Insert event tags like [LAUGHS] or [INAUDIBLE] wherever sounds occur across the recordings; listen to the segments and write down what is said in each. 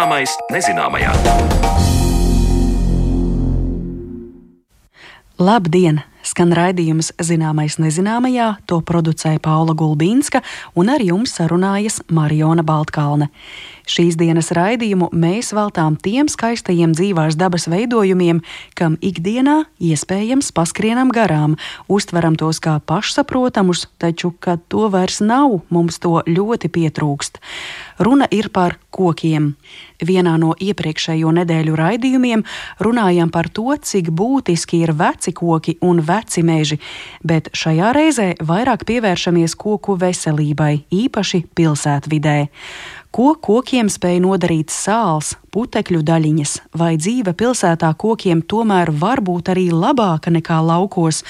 Zināmais nezināmajā. Labdien! Skan raidījums Zināmais nezināmajā, to producēja Paula Gulbīnska un ar jums sarunājas Mariona Baltkalne. Šīs dienas raidījumu mēs veltām tiem skaistajiem dzīvās dabas veidojumiem, kam ikdienā iespējams paskrienam garām, uztveram tos kā pašsaprotamus, taču, kad to vairs nav, mums to ļoti pietrūkst. Runa ir par kokiem. Vienā no iepriekšējo nedēļu raidījumiem runājām par to, cik būtiski ir veci koki un veci meži, bet šajā reizē vairāk pievēršamies koku veselībai, īpaši pilsētvidē. Ko kokiem spēj nodarīt sāls, putekļu daļiņas, vai dzīve pilsētā kokiem tomēr var būt arī labāka nekā laukos,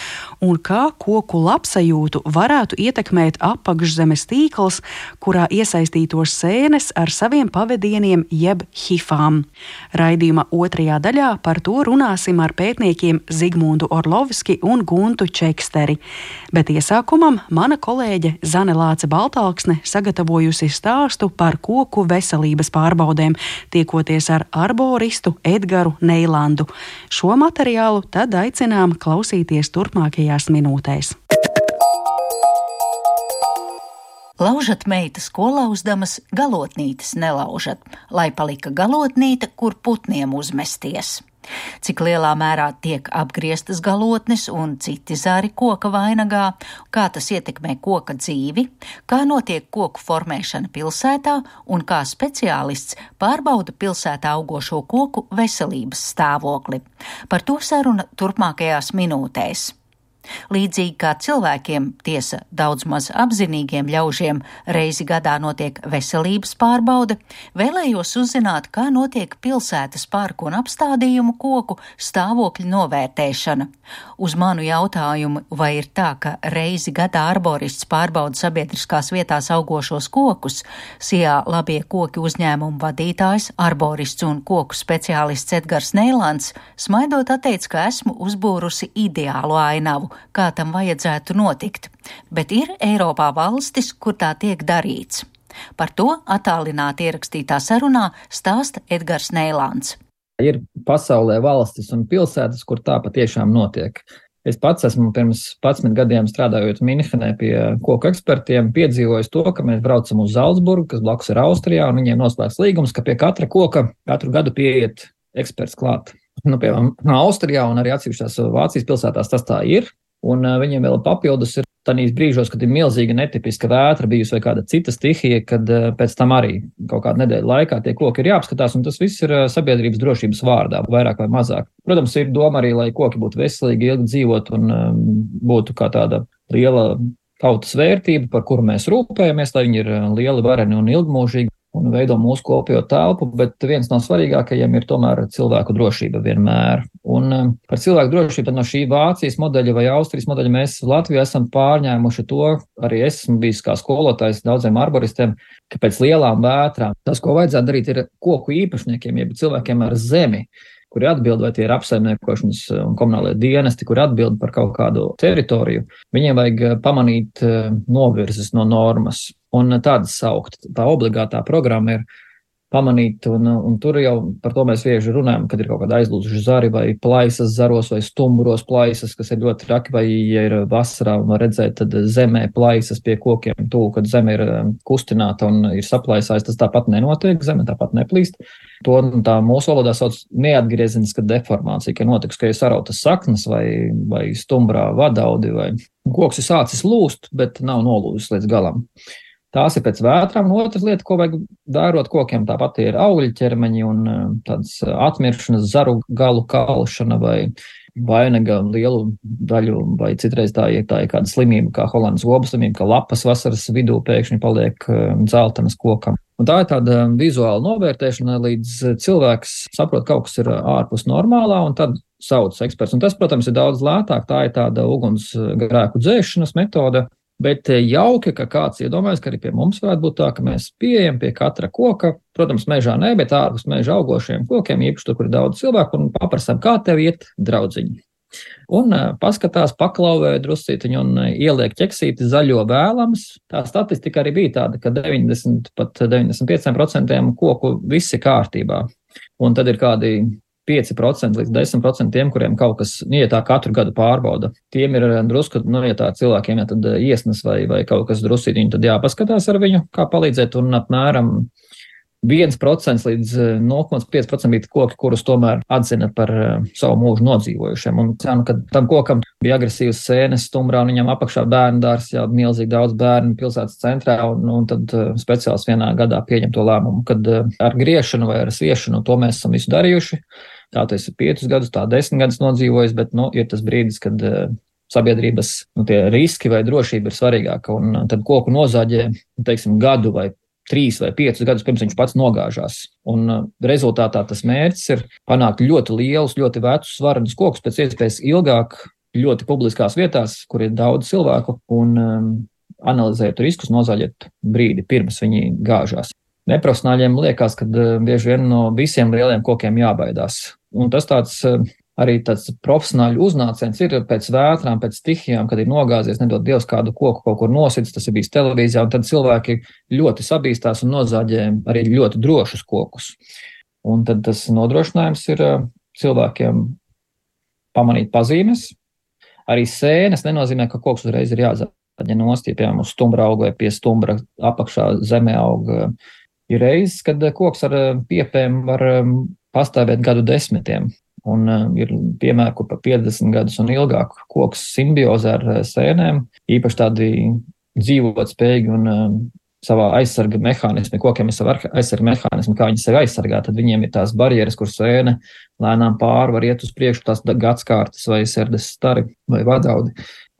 un kā koku labsajūtu varētu ietekmēt apakšzemes tīkls, kurā iesaistītos sēnes ar saviem pavadieniem jeb hifām. Raidījuma otrajā daļā par to runāsim ar pētniekiem Zigmundu Orlovski un Guntu Čeksteri. Bet iesākumam mana kolēģe Zane Lāce Baltāksne sagatavojusi stāstu par koku veselības pārbaudēm, tiekoties ar arboristu Edgars Neilandu. Šo materiālu tad aicinām klausīties turpmākajās minūtēs. Laužat meitas, ko lauzdamas, galotnītes nelaužat, lai palika galotnīte, kur putniem uzmesties cik lielā mērā tiek apgrieztas galotnes un citi zari koka vainagā, kā tas ietekmē koka dzīvi, kā notiek koku formēšana pilsētā un kā speciālists pārbauda pilsētā augošo koku veselības stāvokli. Par to saruna turpmākajās minūtēs. Līdzīgi kā cilvēkiem, tiesa daudz maz apzinīgiem ļaužiem, reizi gadā notiek veselības pārbaude, vēlējos uzzināt, kā notiek pilsētas parku un apstādījumu koku stāvokļa novērtēšana. Uz manu jautājumu, vai ir tā, ka reizi gadā arborists pārbauda sabiedriskās vietās augošos kokus, Sijā labie koki uzņēmumu vadītājs, arborists un koku speciālists Edgars Neilands, smaidot atteica, ka esmu uzbūrusi ideālu ainavu kā tam vajadzētu notikt, bet ir Eiropā valstis, kur tā tiek darīts. Par to attālināti ierakstītā sarunā stāsta Edgars Neilāns. Ir pasaulē valstis un pilsētas, kur tā patiešām notiek. Es pats esmu pirms 11 gadiem strādājot Minhenē pie koku ekspertiem, piedzīvojis to, ka mēs braucam uz Zaldzburgu, kas blakus ir Austrijā, un viņiem noslēgts līgums, ka pie katra koka katru gadu pieiet eksperts klāt. Nu, piemēram, Austrijā un arī atsevišķās Vācijas pilsētās tas tā ir. Un uh, viņiem vēl papildus ir tādīs brīžos, kad ir milzīga netipiska vētra bijusi vai kāda cita stihija, kad uh, pēc tam arī kaut kādu nedēļu laikā tie koki ir jāapskatās, un tas viss ir uh, sabiedrības drošības vārdā, vairāk vai mazāk. Protams, ir doma arī, lai koki būtu veselīgi, ilgi dzīvot un um, būtu kā tāda liela tautas vērtība, par kuru mēs rūpējamies, lai viņi ir lieli, vareni un ilgmūžīgi un veido mūsu kopējo telpu, bet viens no svarīgākajiem ir tomēr cilvēku drošība vienmēr. Un um, par cilvēku drošību no šī Vācijas modeļa vai Austrijas modeļa mēs Latvijā esam pārņēmuši to, arī es esmu bijis kā skolotājs daudziem arboristiem, ka pēc lielām vētrām tas, ko vajadzētu darīt, ir koku īpašniekiem, jeb cilvēkiem ar zemi kuri atbild, vai tie ir apsaimniekošanas un komunālajie dienesti, kuri atbild par kaut kādu teritoriju, viņiem vajag pamanīt uh, novirzes no normas un tādas saukt. Tā obligātā programma ir pamanīt, un, un tur jau par to mēs bieži runājam, kad ir kaut kāda aizlūzuša zari vai plaisas zaros vai stumuros plaisas, kas ir ļoti traki, vai, ja ir vasarā un redzēt, tad zemē plaisas pie kokiem tūl, kad zeme ir um, kustināta un ir saplaisājis, tas tāpat nenotiek, zeme tāpat neplīst. To tā mūsu valodā sauc neatgriezeniska deformācija, ka notiks, ka ir sarautas saknes vai, vai stumbrā vadaudi vai koks ir sācis lūst, bet nav nolūzis līdz galam. Tās ir pēc vētrām. Un otra lieta, ko vajag vērot kokiem, tāpat ir augļu ķermeņi un eh, tādas atmiršanas, zaru galu kalšana vai vainaga lielu daļu, vai citreiz tā ir, tā ir kāda slimība, kā holandas gobu slimība, ka lapas vasaras vidū pēkšņi paliek eh, dzeltenas kokam. Un tā ir tāda vizuāla novērtēšana, līdz cilvēks saprot, ka kaut kas ir ārpus normālā, un tad sauc eksperts. Un tas, protams, ir daudz lētāk. Tā ir tāda ugunsgrēku dzēšanas metode, Bet eh, jauki, ka kāds iedomājas, ka arī pie mums varētu būt tā, ka mēs pieejam pie katra koka, protams, mežā ne, bet ārpus meža augošiem kokiem, īpaši tur, kur ir daudz cilvēku, un paprasām, kā tev iet, draudziņi. Un paskatās, paklauvē drusciņu un ieliek ķeksīti zaļo vēlams. Tā statistika arī bija tāda, ka 90 pat 95% koku viss ir kārtībā. Un tad ir kādi 5% līdz 10% tiem, kuriem kaut kas, nu, ja tā katru gadu pārbauda, tiem ir drusku, nu, ja tā cilvēkiem, ja tad iesnas vai, vai kaut kas drusītiņi, tad jāpaskatās ar viņu, kā palīdzēt, un apmēram 1% līdz 0,5% eh, bija koki, kurus tomēr atzina par savu mūžu nodzīvojušiem. Un cenu, kad tam kokam bija agresīvas sēnes stumbrā, un viņam apakšā bērnu dārs, jau milzīgi daudz bērnu pilsētas centrā, un, un tad speciāls vienā gadā pieņem to lēmumu, kad ar griešanu vai ar sviešanu to mēs esam visu darījuši. Tā tas ir piecus gadus, tā desmit gadus nodzīvojis, bet nu, ir tas brīdis, kad sabiedrības nu, riski vai drošība ir svarīgāka. Un tad koku nozāģē teiksim, gadu vai trīs vai piecus gadus pirms viņš pats nogāžās. Un uh, rezultātā tas mērķis ir panākt ļoti lielus, ļoti vecus, svarus kokus pēc iespējas ilgāk, ļoti publiskās vietās, kur ir daudz cilvēku, un um, analizēt riskus, nozaļot brīdi pirms viņi gāžās. Neprofesionāļiem liekas, ka bieži vien no visiem lieliem kokiem jābaidās. Un tas tāds uh, arī tāds profesionāļu uznāciens ir pēc vētrām, pēc stihijām, kad ir nogāzies, nedod Dievs, kādu koku kaut kur nosits, tas ir bijis televīzijā, un tad cilvēki ļoti sabīstās un nozāģē arī ļoti drošus kokus. Un tad tas nodrošinājums ir cilvēkiem pamanīt pazīmes. Arī sēnes nenozīmē, ka koks uzreiz ir jāzaļ nost, ja piemēram uz stumbra auga vai pie stumbra apakšā zemē auga. Ir reizes, kad koks ar piepēm var pastāvēt gadu desmitiem. Un uh, ir piemēri, kur pat 50 gadus un ilgāk koks simbiozē ar uh, sēnēm, īpaši tādi dzīvot spējīgi un uh, savā aizsarga mehānismā, kokiem ir sava aizsarga mehānisma, kā viņi sevi aizsargā, tad viņiem ir tās barjeras, kur sēne lēnām pāri var iet uz priekšu, tās gadskārtas vai sērdes stari vai vadaudi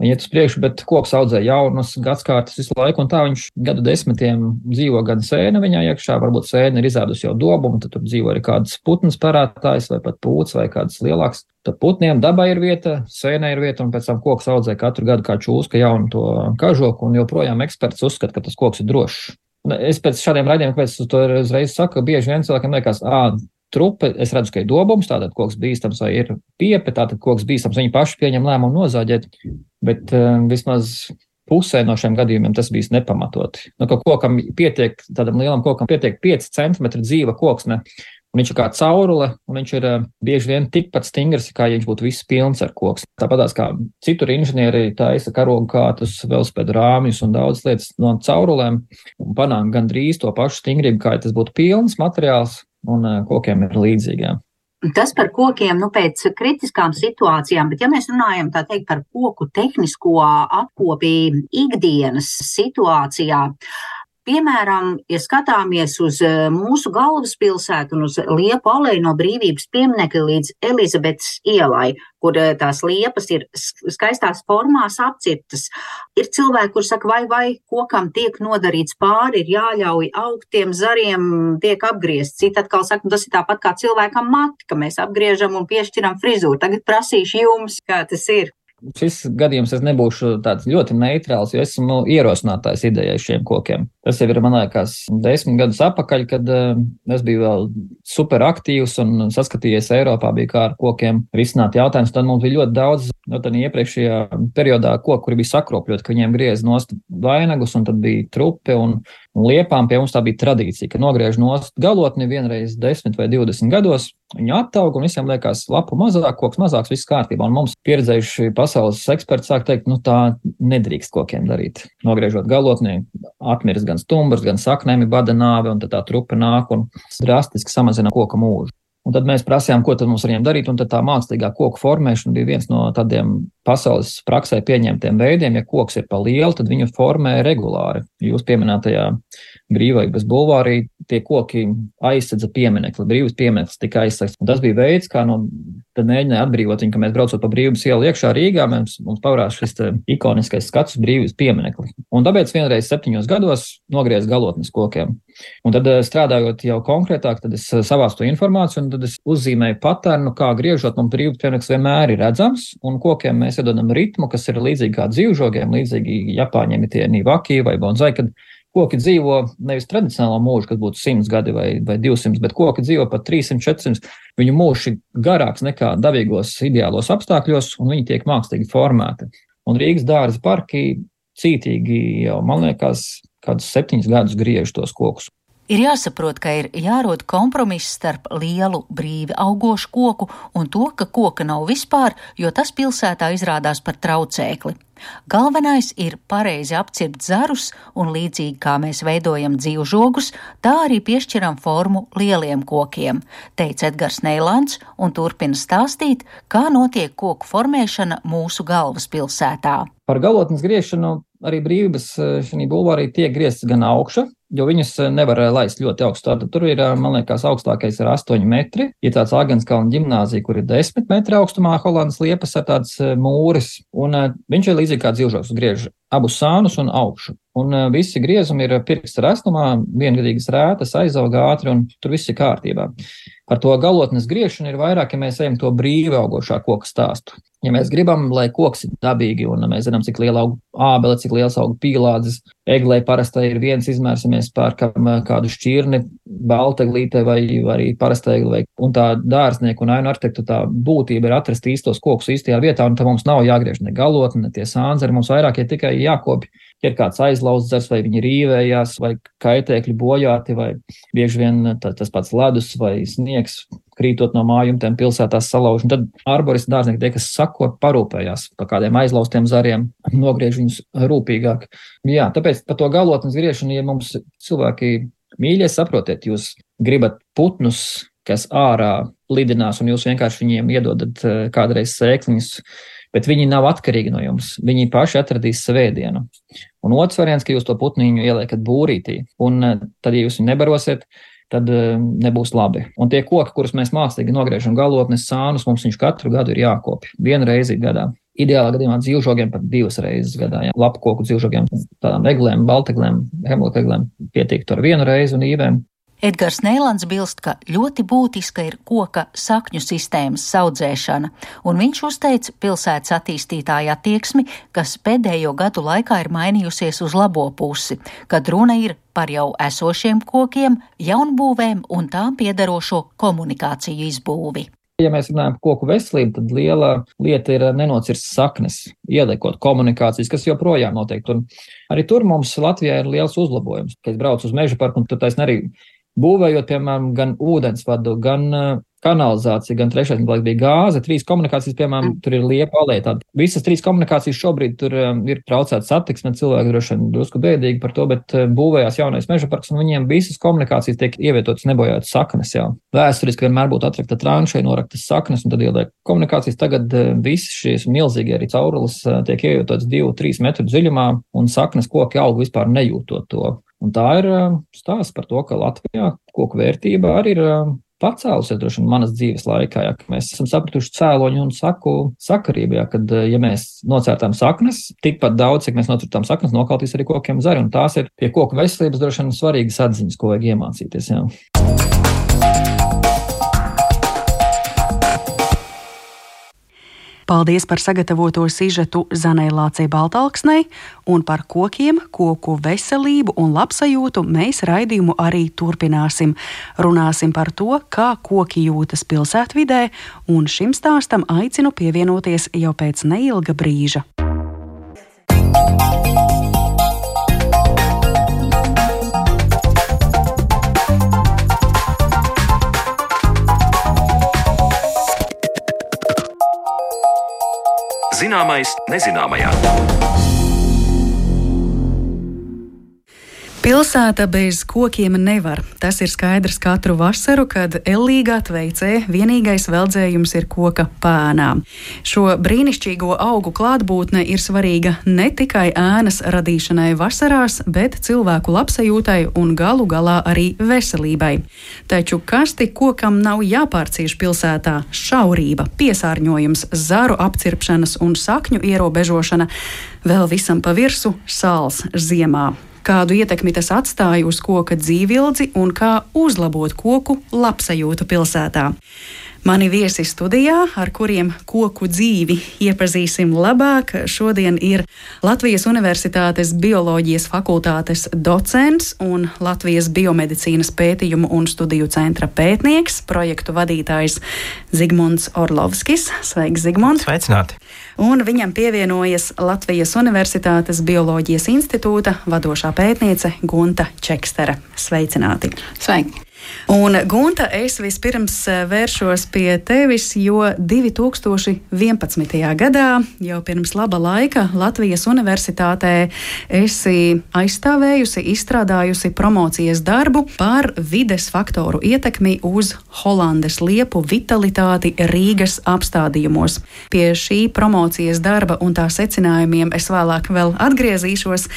iet uz priekšu, bet koks audzē jaunus gadsimtus visu laiku, un tā viņš gadu desmitiem dzīvo gan sēne viņā iekšā, varbūt sēne ir izēdusi jau dobumu, tad tur dzīvo arī kāds putns parādtājs vai pat pūts vai kāds lielāks. Tad putniem dabai ir vieta, sēnē ir vieta, un pēc tam koks audzē katru gadu kā čūska jaunu to kažoku, un joprojām eksperts uzskata, ka tas koks ir drošs. Es pēc šādiem raidījumiem, kāpēc es to uzreiz saku, bieži vien cilvēkiem liekas, ah, trupe, es redzu, ka ir dobums, tātad koks bīstams vai ir piepe, tātad koks bīstams, viņi paši pieņem lēmumu nozāģēt, bet uh, vismaz pusē no šiem gadījumiem tas bija nepamatoti. Nu, ka kokam pietiek, tādam lielam kokam pietiek 5 centimetri dzīva koksne, un viņš ir kā caurule, un viņš ir uh, bieži vien tikpat stingrs, kā ja viņš būtu viss pilns ar koks. Tāpat kā citur inženieri taisa karogu kātus, velospēdu rāmjus un daudz lietas no caurulēm, un panāk gandrīz to pašu stingrību, kā ja tas būtu pilns materiāls, un kokiem ir līdzīgā. Tas par kokiem nu, pēc kritiskām situācijām, bet ja mēs runājam teikt, par koku tehnisko apkopi ikdienas situācijā, Piemēram, ja skatāmies uz eh, mūsu galvaspilsētu un uz liepu aleju no brīvības pieminekļa līdz Elizabetes ielai, kur eh, tās liepas ir skaistās formās apcirtas, ir cilvēki, kur saka, vai, vai kokam tiek nodarīts pāri, ir jāļauj augt tiem zariem, tiek apgriezt. Citi atkal saka, nu, tas ir tāpat kā cilvēkam mati, ka mēs apgriežam un piešķiram frizūru. Tagad prasīšu jums, kā tas ir šis gadījums es nebūšu tāds ļoti neitrāls, jo esmu ierosinātājs idejai šiem kokiem. Tas jau ir, man liekas, desmit gadus atpakaļ, kad uh, es biju vēl super aktīvs un saskatījies Eiropā, bija kā ar kokiem risināt jautājumus. Tad mums bija ļoti daudz, no tad iepriekšējā periodā koku, kuri bija sakropļot, ka viņiem griez nost vainagus, un tad bija trupe un, un liepām. Pie mums tā bija tradīcija, ka nogriež nost galotni vienreiz desmit vai divdesmit gados. Viņi attaug un visiem liekas, lapu mazāk, koks mazāks, viss kārtībā. Un mums pieredzējuši pasaules eksperti sāk teikt, nu tā nedrīkst kokiem darīt. Nogriežot galotni, atmirst gan stumbrs, gan saknēmi bada nāve, un tad tā trupa nāk un drastiski samazina koka mūžu. Un tad mēs prasījām, ko mums ar viņiem darīt, tā mākslīgā koku formēšana bija viens no tādiem pasaules praksē pieņemtiem veidiem. Ja koks ir pa lielu, tad viņu formē regulāri. Jūs pieminētajā brīvības bulvārī tie koki aizsedza pieminekli, brīvības piemineklis tika aizsegts. Un tas bija veids, kā no, tad mēģināja atbrīvot viņu, ka mēs braucot pa brīvības ielu iekšā Rīgā, mums, mums pavarās šis ikoniskais skats uz brīvības pieminekli. Un tāpēc vienreiz septiņos gados nogriez galotnes kokiem. Un tad eh, strādājot jau konkrētāk, tad es eh, savāstu informāciju un tad es uzzīmēju paternu, kā griežot, mums brīvības piemineklis vienmēr ir redzams, un kokiem mēs iedodam ritmu, kas ir līdzīgi kā dzīvžogiem, līdzīgi Japāņiem ir tie nivaki vai bonzai, kad koki dzīvo nevis tradicionālā mūža, kas būtu 100 gadi vai, vai 200, bet koki dzīvo pat 300, 400. Viņu mūžs ir garāks nekā dabīgos ideālos apstākļos, un viņi tiek mākslīgi formēti. Un Rīgas dārza parki cītīgi jau, man liekas, kādus septiņus gadus griež tos kokus. Ir jāsaprot, ka ir jārod kompromiss starp lielu, brīvi augošu koku un to, ka koka nav vispār, jo tas pilsētā izrādās par traucēkli. Galvenais ir pareizi apcirpt zarus, un līdzīgi kā mēs veidojam dzīvžogus, tā arī piešķiram formu lieliem kokiem, teica Edgars Neilants, un turpina stāstīt, kā notiek koku formēšana mūsu galvaspilsētā. Par galotnes griešanu arī brīvības šī bulvārī tiek griezts gan augša, jo viņas eh, nevar eh, laist ļoti augstu. Tātad tur ir, eh, man liekas, augstākais ir 8 metri. Ir tāds Agenskalna ģimnāzija, kur ir 10 metri augstumā, Holandas liepas ar tāds mūris, un viņš ir līdzīgi kā dzīvžoks, griež abus sānus un augšu. Un visi griezumi ir pirksta restumā, viengadīgas rētas, aizauga ātri, un tur viss ir kārtībā. Par to galotnes griešanu ir vairāk, ja mēs ejam to brīvi augošā koka stāstu. Ja mēs gribam, lai koks ir dabīgi, un mēs zinām, cik liela aug ābele, cik liels aug pīlādzes, eglē parastai ir viens izmērs, ja mēs pērkam kādu šķirni, balteglīte vai, arī parastai egle, un tā dārznieku un ainu arhitektu tā būtība ir atrast īstos kokus īstajā vietā, un tam mums nav jāgriež ne galotne, ne tie sānzeri, mums vairāk ir tikai jākopja ir kāds aizlauzts vai viņi rīvējās, vai kaitēkļi bojāti, vai bieži vien tā, tas pats ledus vai sniegs krītot no mājumtiem pilsētās salauž. Tad arboristi dārznieki tie, kas sako, parūpējās par kādiem aizlaustiem zariem, nogriež viņus rūpīgāk. Jā, tāpēc par to galotnes griešanu, ja mums cilvēki mīļie, saprotiet, jūs gribat putnus, kas ārā lidinās, un jūs vienkārši viņiem iedodat eh, kādreiz sēkliņus bet viņi nav atkarīgi no jums. Viņi paši atradīs svētdienu. Un otrs variants, ka jūs to putniņu ieliekat būrītī, un eh, tad, ja jūs viņu nebarosiet, tad uh, nebūs labi. Un tie koki, kurus mēs mākslīgi nogriežam galotnes sānus, mums viņš katru gadu ir jākopja vienu reizi gadā. Ideālā gadījumā dzīvžogiem pat divas reizes gadā. Ja. Lapu koku dzīvžogiem, tādām eglēm, balteglēm, hemlokeglēm pietiek ar vienu reizi un īvēm. Edgars Nēlands bilst, ka ļoti būtiska ir koka sakņu sistēmas audzēšana, un viņš uzteica pilsētas attīstītāju attieksmi, kas pēdējo gadu laikā ir mainījusies uz labo pusi, kad runa ir par jau esošiem kokiem, jaunbūvēm un tām piedarošo komunikāciju izbūvi. Ja mēs runājam par koku veselību, tad liela lieta ir nenocirst saknes, ieliekot komunikācijas, kas joprojām notiek. Un arī tur mums Latvijā ir liels uzlabojums. Kad es braucu uz meža parku, un tur taisnība arī būvējot, piemēram, gan ūdensvadu, gan uh, kanalizāciju, gan trešais bija gāze, trīs komunikācijas, piemēram, mm. tur ir liepa alēja. Tāda. Visas trīs komunikācijas šobrīd tur um, ir traucēta satiksme, cilvēki droši vien drusku bēdīgi par to, bet uh, būvējās jaunais meža parks, un viņiem visas komunikācijas tiek ievietotas nebojātas saknes jau. Vēsturiski vienmēr būtu atrakta tranšai, noraktas saknes, un tad ieliek komunikācijas. Tagad uh, visi šīs milzīgie arī caurulis uh, tiek ievietotas divu, trīs metru dziļumā, un saknes koki aug vispār nejūtot to. Un tā ir um, stāsts par to, ka Latvijā koku vērtība arī ir um, pacēlusies droši vien manas dzīves laikā, ja mēs esam sapratuši cēloņu un saku sakarību, ja, kad, uh, ja mēs nocērtām saknes, tikpat daudz, cik mēs nocērtām saknes, nokaltīs arī kokiem zari, un tās ir pie koku veselības droši vien svarīgas atziņas, ko vajag iemācīties. Jā. Paldies par sagatavoto sižetu Zanai Lācei Baltalksnei un par kokiem, koku veselību un labsajūtu mēs raidījumu arī turpināsim. Runāsim par to, kā koki jūtas pilsētvidē, un šim stāstam aicinu pievienoties jau pēc neilga brīža. Zināmais nezināmajā. Pilsēta bez kokiem nevar. Tas ir skaidrs katru vasaru, kad ellīgā tveicē vienīgais veldzējums ir koka pēnā. Šo brīnišķīgo augu klātbūtne ir svarīga ne tikai ēnas radīšanai vasarās, bet cilvēku labsajūtai un galu galā arī veselībai. Taču kas tik kokam nav jāpārcieš pilsētā - šaurība, piesārņojums, zaru apcirpšanas un sakņu ierobežošana, vēl visam pa virsu sāls ziemā kādu ietekmi tas atstāja uz koka dzīvildzi un kā uzlabot koku labsajūtu pilsētā. Mani viesi studijā, ar kuriem koku dzīvi iepazīsim labāk, šodien ir Latvijas Universitātes bioloģijas fakultātes docents un Latvijas biomedicīnas pētījumu un studiju centra pētnieks, projektu vadītājs Zigmunds Orlovskis. Sveiks, Zigmunds! Sveicināti! Un viņam pievienojas Latvijas Universitātes bioloģijas institūta vadošā pētniece Gunta Čekstere. Sveicināti! Sveiki! Un, Gunta, es vispirms eh, vēršos pie tevis, jo 2011. gadā, jau pirms laba laika, Latvijas Universitātē esi aizstāvējusi, izstrādājusi promocijas darbu par vides faktoru ietekmi uz Holandes liepu vitalitāti Rīgas apstādījumos. Pie šī promocijas darba un tā secinājumiem es vēlāk vēl atgriezīšos,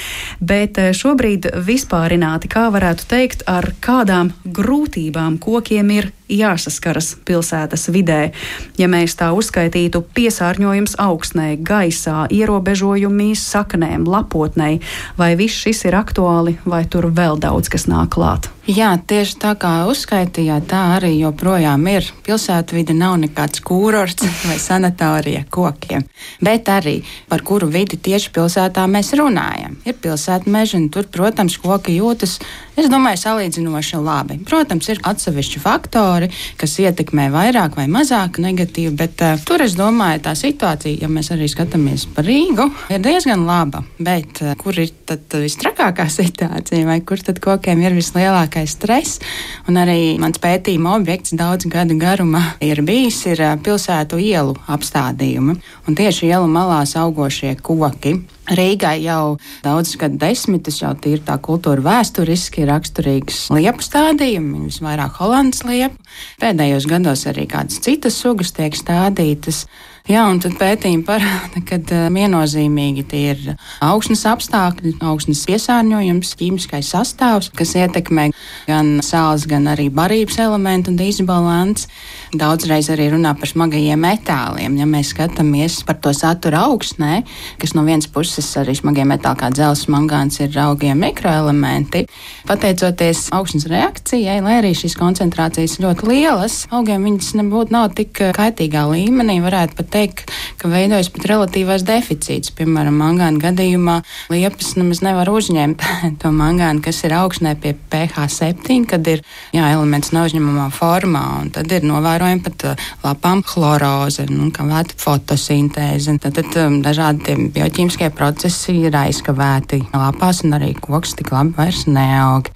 bet eh, šobrīd vispārināti, kā varētu teikt, ar kādām grūtībām grūtībām kokiem ir jāsaskaras pilsētas vidē. Ja mēs tā uzskaitītu, piesārņojums augstnē, gaisā, ierobežojumi saknēm, lapotnei, vai viss šis ir aktuāli, vai tur vēl daudz kas nāk klāt? Jā, tieši tā kā uzskaitījāt, tā arī joprojām ir. Pilsētvide nav nekāds kūrorts [LAUGHS] vai sanatorija kokiem, bet arī par kuru vidi tieši pilsētā mēs runājam. Ir pilsētmeži, un tur, protams, koki jūtas, es domāju, salīdzinoši labi. Protams, ir atsevišķi faktori, kas ietekmē vairāk vai mazāk negatīvi, bet uh, tur es domāju, tā situācija, ja mēs arī skatāmies par Rīgu, ir diezgan laba. Bet uh, kur ir tad vistrakākā [LAUGHS] situācija vai kur tad kokiem ir vislielākā? lielākais stress. Un arī mans pētījuma objekts daudz gadu garumā ir bijis ir pilsētu ielu apstādījumi. Un tieši ielu malās augošie koki. Rīgai jau daudzus gadu desmitus jau ir tā kultūra vēsturiski raksturīgs liepu stādījumi, visvairāk holandas liepu. Pēdējos gados arī kādas citas sugas tiek stādītas. Jā, un tad pētījumi parāda, ka viennozīmīgi tie ir augstnes apstākļi, augstnes piesārņojums, ķīmiskais sastāvs, kas ietekmē gan sāls, gan arī barības elementu un disbalansu. Daudzreiz arī runā par smagajiem metāliem. Ja mēs skatāmies par to saturu augstnē, kas no vienas puses arī smagie metāli kā dzelzs, mangāns ir augie mikroelementi, pateicoties augstnes reakcijai, lai arī šīs koncentrācijas ļoti lielas, augiem viņas nebūtu nav tik kaitīgā līmenī, varētu pat teikt, ka veidojas pat relatīvais deficīts. Piemēram, mangāna gadījumā liepas nemaz nevar uzņemt [LAUGHS] to mangānu, kas ir augstnē pie pH 7, kad ir jā, elements neuzņemamā formā, un tad ir novērojama pat uh, lapām chloroze, nu, kā vēta fotosintēze. Tad, tad um, dažādi bioķīmiskie procesi ir aizkavēti lapās, un arī koks tik labi vairs neaug.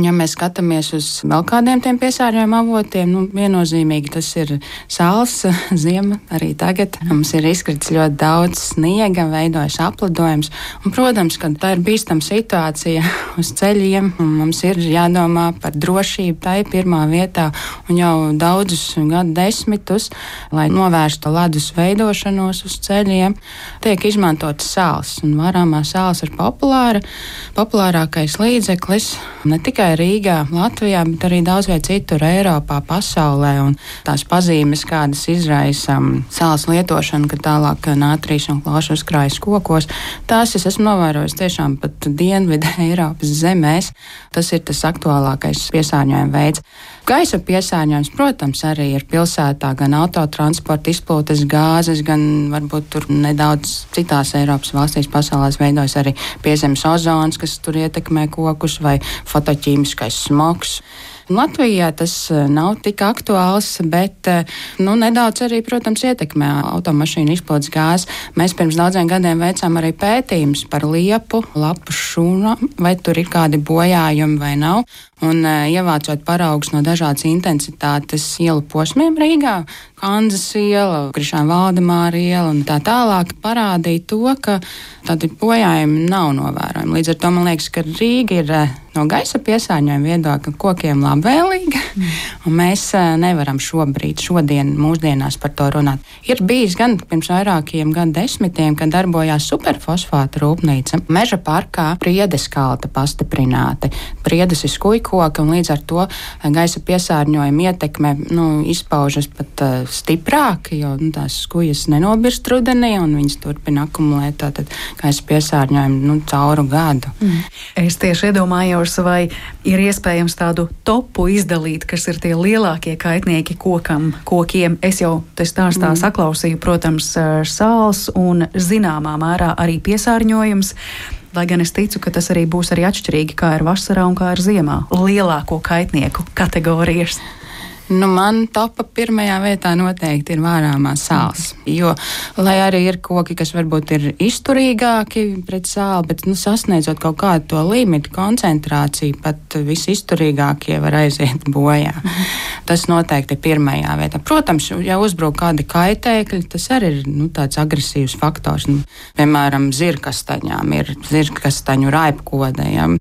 Ja mēs skatāmies uz vēl kādiem tiem piesārņojuma avotiem, nu, viennozīmīgi tas ir sāls, [LAUGHS] ziema arī tagad. Mums ir izkritis ļoti daudz sniega, veidojas aplidojums. Un, protams, ka tā ir bīstama situācija [LAUGHS] uz ceļiem, un mums ir jādomā par drošību. Tā ir pirmā vietā, un jau daudzus gadu desmitus, lai novērstu ledus veidošanos uz ceļiem, tiek izmantotas sāls. Un varāmā sāls ir populāra, populārākais līdzeklis ne tikai tikai Rīgā, Latvijā, bet arī daudz vietā citur Eiropā, pasaulē. Un tās pazīmes, kādas izraisa sāls lietošana, kad tālāk nātrīs un klāšu uzkrājas kokos, tās es esmu novērojis tiešām pat dienvidu [LAUGHS] Eiropas zemēs. Tas ir tas aktuālākais piesārņojuma veids. Gaisa piesārņojums, protams, arī ir pilsētā, gan autotransporta izplūdes gāzes, gan varbūt tur nedaudz citās Eiropas valstīs pasaulēs veidojas arī piezemes ozons, kas tur ietekmē kokus vai fotoķīmiju ķīmiskais smogs. Latvijā tas eh, nav tik aktuāls, bet eh, nu, nedaudz arī, protams, ietekmē automašīnu izplūdes gāzi. Mēs pirms daudziem gadiem veicām arī pētījumus par liepu, lapu šūnu, vai tur ir kādi bojājumi vai nav. Un uh, ievācot paraugus no dažādas intensitātes ielu posmiem Rīgā, Kanzas iela, Krišāna Valdemāra iela un tā tālāk, parādīja to, ka tādi bojājumi nav novērojami. Līdz ar to man liekas, ka Rīga ir uh, no gaisa piesārņojuma viedokļa kokiem labvēlīga, mm. un mēs uh, nevaram šobrīd, šodien, mūsdienās par to runāt. Ir bijis gan pirms vairākiem gadu desmitiem, kad darbojās superfosfāta rūpnīca meža parkā, priedes kalta pastiprināti. Priedes ir koki, un līdz ar to gaisa piesārņojuma ietekme nu, izpaužas pat uh, stiprāki, jo nu, tās skujas nenobirst rudenī, un viņas turpina akumulēt tātad gaisa piesārņojumu nu, cauru gadu. Mm. Es tieši iedomājos, vai ir iespējams tādu topu izdalīt, kas ir tie lielākie kaitnieki kokam, kokiem. Es jau te stāstā mm. saklausīju, protams, sāls un zināmā mērā arī piesārņojums. Lai gan es ticu, ka tas arī būs arī atšķirīgi, kā ir vasarā un kā ir ziemā. Lielāko kaitnieku kategorijas. Nu, man topā pirmajā vietā noteikti ir vārāmā sāls. Jo, lai arī ir koki, kas varbūt ir izturīgāki pret sāli, bet nu, sasniedzot kaut kādu to limitu koncentrāciju, pat visizturīgākie var aiziet bojā. Tas noteikti ir pirmajā vietā. Protams, ja uzbruk kādi kaitēkļi, tas arī ir nu, tāds agresīvs faktors. Nu, piemēram, zirkastaņām ir zirkastaņu raipkodējiem.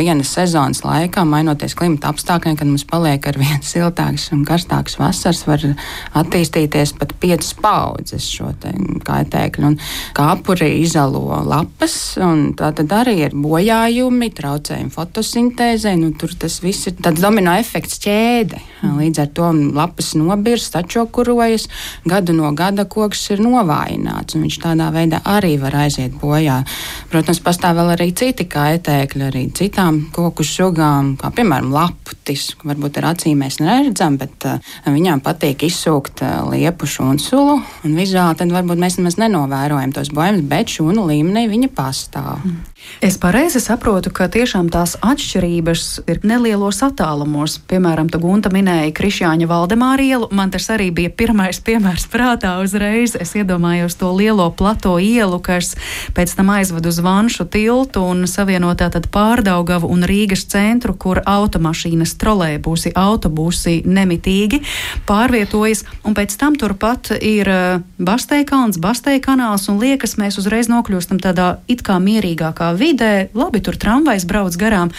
Vienas sezonas laikā, mainoties klimata apstākļiem, kad mums paliek ar vien siltāk ilgākas un karstākas vasaras var attīstīties pat piecas paudzes šo kaitēkļu. Un kāpuri izalo lapas, un tā tad arī ir bojājumi, traucējumi fotosintēzē. Nu, tur tas viss ir tāds domino efekts ķēde. Līdz ar to lapas nobirst, atšokurojas, gadu no gada koks ir novājināts, un viņš tādā veidā arī var aiziet bojā. Protams, pastāv vēl arī citi kaitēkļi, arī citām koku sugām, kā piemēram laputis, varbūt ar acīm mēs neredzam redzam, bet uh, viņām patīk izsūkt uh, liepu šūnsulu. Vizuāli tad varbūt mēs nemaz nenovērojam tos bojājumus, bet šūnu līmenī viņa pastāv. Mm. Es pareizi saprotu, ka tiešām tās atšķirības ir nelielos attālumos. Piemēram, Gunta minēja Krišjāņa Valdemāra ielu. Man tas arī bija pirmais piemērs prātā uzreiz. Es iedomājos to lielo plato ielu, kas pēc tam aizved uz Vanšu tiltu un savienotā tad pārdaugavu un Rīgas centru, kur automašīnas trolēbusi, autobusi nemitīgi pārvietojas. Un pēc tam turpat ir eh, Basteikalns, Basteikanāls un liekas, mēs uzreiz nokļūstam tādā it kā mierīgākā vidē, labi, tur tramvajs brauc garām.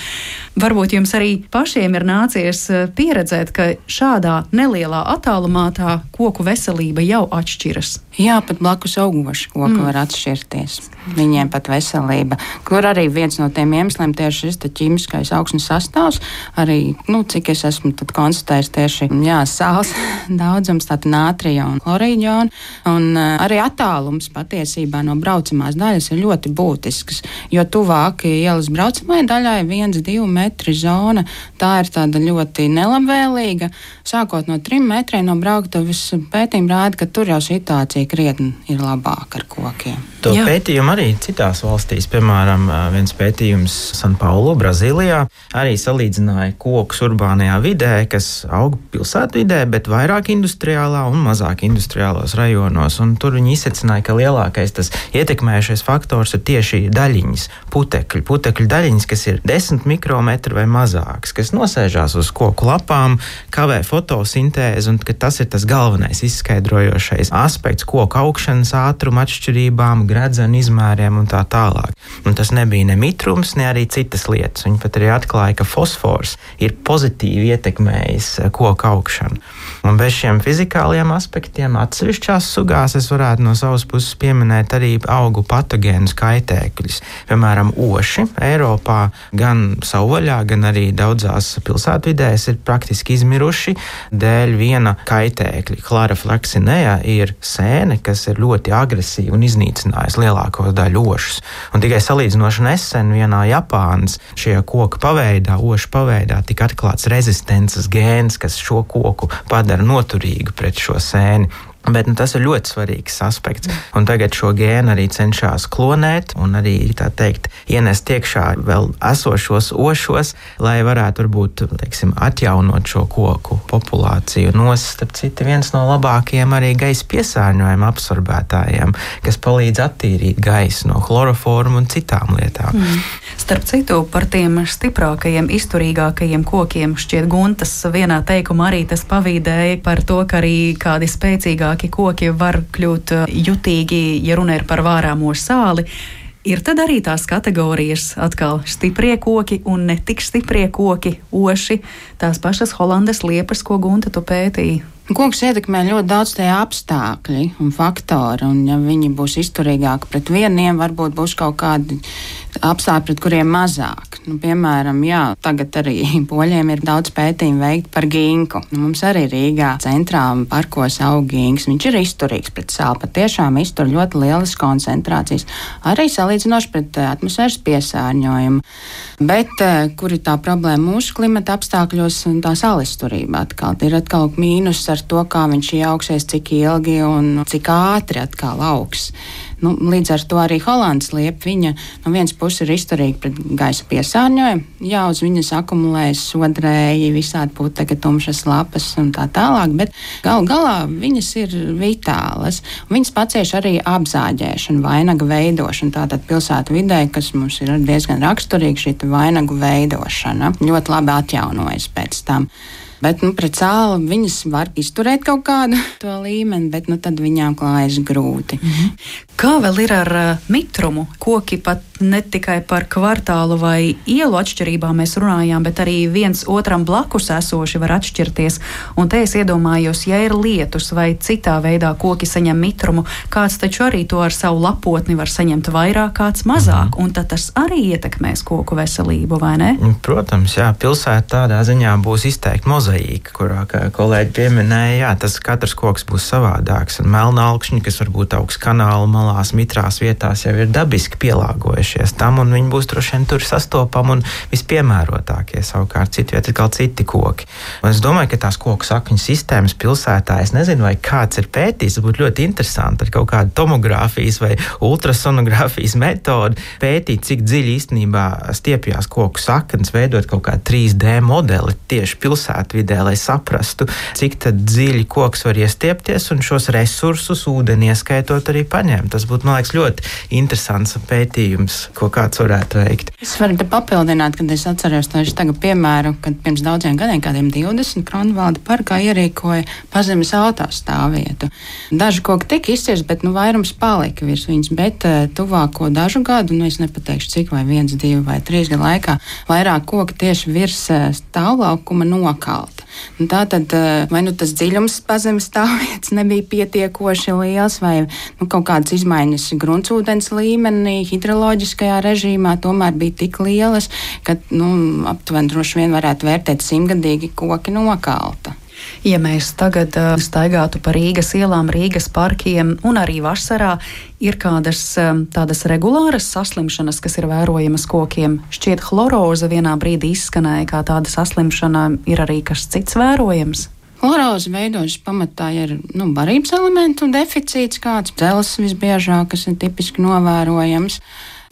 Varbūt jums arī pašiem ir nācies eh, pieredzēt, ka šādā nelielā attālumā tā koku veselība jau atšķiras. Jā, pat blakus augoši koki mm. var atšķirties. Viņiem pat veselība, kur arī viens no tiem iemesliem tieši šis ķīmiskais augsnes sastāvs, arī, nu, cik es esmu konstatējis tieši, jā, sāls [LAUGHS] daudzums, tātad nātrija un chlorīģiona, un uh, arī attālums patiesībā no braucamās daļas ir ļoti būtisks, jo tuvāk ielas braucamajai daļai viens, divi metri zona, tā ir tāda ļoti nelabvēlīga. Sākot no trim metriem no brauktuves pētījuma rāda, ka tur jau situācija krietni ir labāka ar kokiem. To Jā. pētījumu arī citās valstīs, piemēram, viens pētījums Sanpaulo, Brazīlijā, arī salīdzināja kokus urbānajā vidē, kas aug pilsētvidē, bet vairāk industriālā un mazāk industriālos rajonos. Un tur viņi izsecināja, ka lielākais tas ietekmējušais faktors ir tieši daļiņas, putekļi, putekļu daļiņas, kas ir 10 mikrometri vai mazākas, kas nosēžās uz koku lapām, kavē fotosintēzi, un tas ir tas galvenais izskaidrojošais aspekts koku augšanas ātruma atšķirībām, gredzenu izmēriem un tā tālāk. Un tas nebija ne mitrums, ne arī citas lietas. Viņi pat arī atklāja, ka fosfors ir pozitīvi ietekmējis eh, koku augšanu. Un bez šiem fizikāliem aspektiem atsevišķās sugās es varētu no savas puses pieminēt arī augu patogēnus kaitēkļus. Piemēram, oši Eiropā gan savvaļā, gan arī daudzās pilsētvidēs ir praktiski izmiruši dēļ viena kaitēkļa. Klarafleksinēja ir sēne, kas ir ļoti agresīva un iznīcinājusi lielāko daļu ošus. Un tikai salīdzinoši nesen vienā Japānas šie koku paveidā, ošu paveidā, tika atklāts rezistences gēns, kas šo koku padara noturīgu pret šo sēni. Bet nu, tas ir ļoti svarīgs aspekts. Un tagad šo gēnu arī cenšas klonēt un arī teikt, ienest iekšā vēl esošos ošos, lai varētu varbūt teiksim, atjaunot šo koku populāciju. Un starp citu, viens no labākajiem arī gaisa piesārņojuma absorbētājiem, kas palīdz attīrīt gaisu no chloroforma un citām lietām. Mm. Starp citu, par tiem stiprākajiem, izturīgākajiem kokiem šķiet Guntas vienā teikumā arī tas pavīdēja par to, ka arī kādi spēcīgāki vecāki koki var kļūt eh, jutīgi, ja runa ir par vārāmo sāli. Ir tad arī tās kategorijas, atkal stiprie koki un ne tik stiprie koki, oši, tās pašas holandas liepas, ko Gunta tu pētīji. Koks ietekmē ļoti daudz tie apstākļi un faktori, un ja viņi būs izturīgāki pret vieniem, varbūt būs kaut kādi apstākļi, pret kuriem mazāk. Nu, piemēram, jā, tagad arī [LAUGHS] poļiem ir daudz pētījumu veikt par ginku. Nu, mums arī Rīgā centrā parkos aug ginks. Viņš ir izturīgs pret sāli, patiešām iztur ļoti lielas koncentrācijas, arī salīdzinoši pret eh, atmosfēras piesārņojumu. Bet eh, kur ir tā problēma mūsu klimata apstākļos, tā salizturība atkal ir atkal mīnus ar to, kā viņš ieaugsies, cik ilgi un cik ātri atkal augs. Nu, līdz ar to arī Holandas liepa viņa no vienas puses ir izturīga pret gaisa piesārņojumu. Jā, uz viņas akumulējas sodrēji, visādi putekļi, tumšas lapas un tā tālāk, bet gal galā viņas ir vitālas. Viņas pacieš arī apzāģēšanu, vainagu veidošanu. Tātad pilsētu vidē, kas mums ir diezgan raksturīga, šī vainagu veidošana ļoti labi atjaunojas pēc tam. Bet nu, pret sāli viņas var izturēt kaut kādu [LAUGHS] to līmeni, bet nu, tad viņām klājas grūti. Mm -hmm. Kā vēl ir ar uh, mitrumu? Koki pat ne tikai par kvartālu vai ielu atšķirībām mēs runājām, bet arī viens otram blakus esoši var atšķirties. Un te es iedomājos, ja ir lietus vai citā veidā koki saņem mitrumu, kāds taču arī to ar savu lapotni var saņemt vairāk, kāds mazāk. -hmm. Un tad tas arī ietekmēs koku veselību, vai ne? Protams, jā, pilsēta tādā ziņā būs izteikti mozaīka kurā, kolēģi pieminēja, jā, tas katrs koks būs savādāks. Un melna augšņi, kas varbūt augsts kanāla malās, mitrās vietās, jau ir dabiski pielāgojušies tam, un viņi būs droši vien tur sastopami un vispiemērotākie. Savukārt citu vietu ir kā citi koki. Un es domāju, ka tās koku sakņu sistēmas pilsētā, es nezinu, vai kāds ir pētījis, būtu ļoti interesanti ar kaut kādu tomogrāfijas vai ultrasonogrāfijas metodi pētīt, cik dziļi īstenībā stiepjas koku saknes, veidot kaut kādu 3D modeli tieši pilsētu vidē, lai saprastu, cik dziļi koks var iestiepties un šos resursus, ūdeni ieskaitot, arī paņemt. Tas būtu, man liekas, ļoti interesants pētījums, ko kāds varētu veikt. Es varu te papildināt, kad es atceros to tagad piemēru, kad pirms daudziem gadiem, kādiem 20, Kronvalda parkā ierīkoja pazemes autostāvvietu. Daži koki tika izcirsti, bet nu, vairums palika virs viņas, bet uh, tuvāko dažu gadu, nu es nepateikšu cik, vai viens, divi vai trīs gadu laikā, vairāk koki tieši virs uh, stāvlaukuma. Un tā tad eh, vai nu tas dziļums pazemes stāvvietas nebija pietiekoši liels, vai nu, kaut kādas izmaiņas gruntsūdens līmenī, hidroloģiskajā režīmā tomēr bija tik lielas, ka nu, aptuveni droši vien varētu vērtēt simtgadīgi koki nokalta. Ja mēs tagad uh, staigātu pa Rīgas ielām, Rīgas parkiem un arī vasarā, ir kādas um, tādas regulāras saslimšanas, kas ir vērojamas kokiem. Šķiet, chloroza vienā brīdī izskanēja kā tāda saslimšana, ir arī kas cits vērojams. Chloroza veidojas pamatā ir nu, barības elementu deficīts, kāds dzelzs visbiežāk, kas ir tipiski novērojams.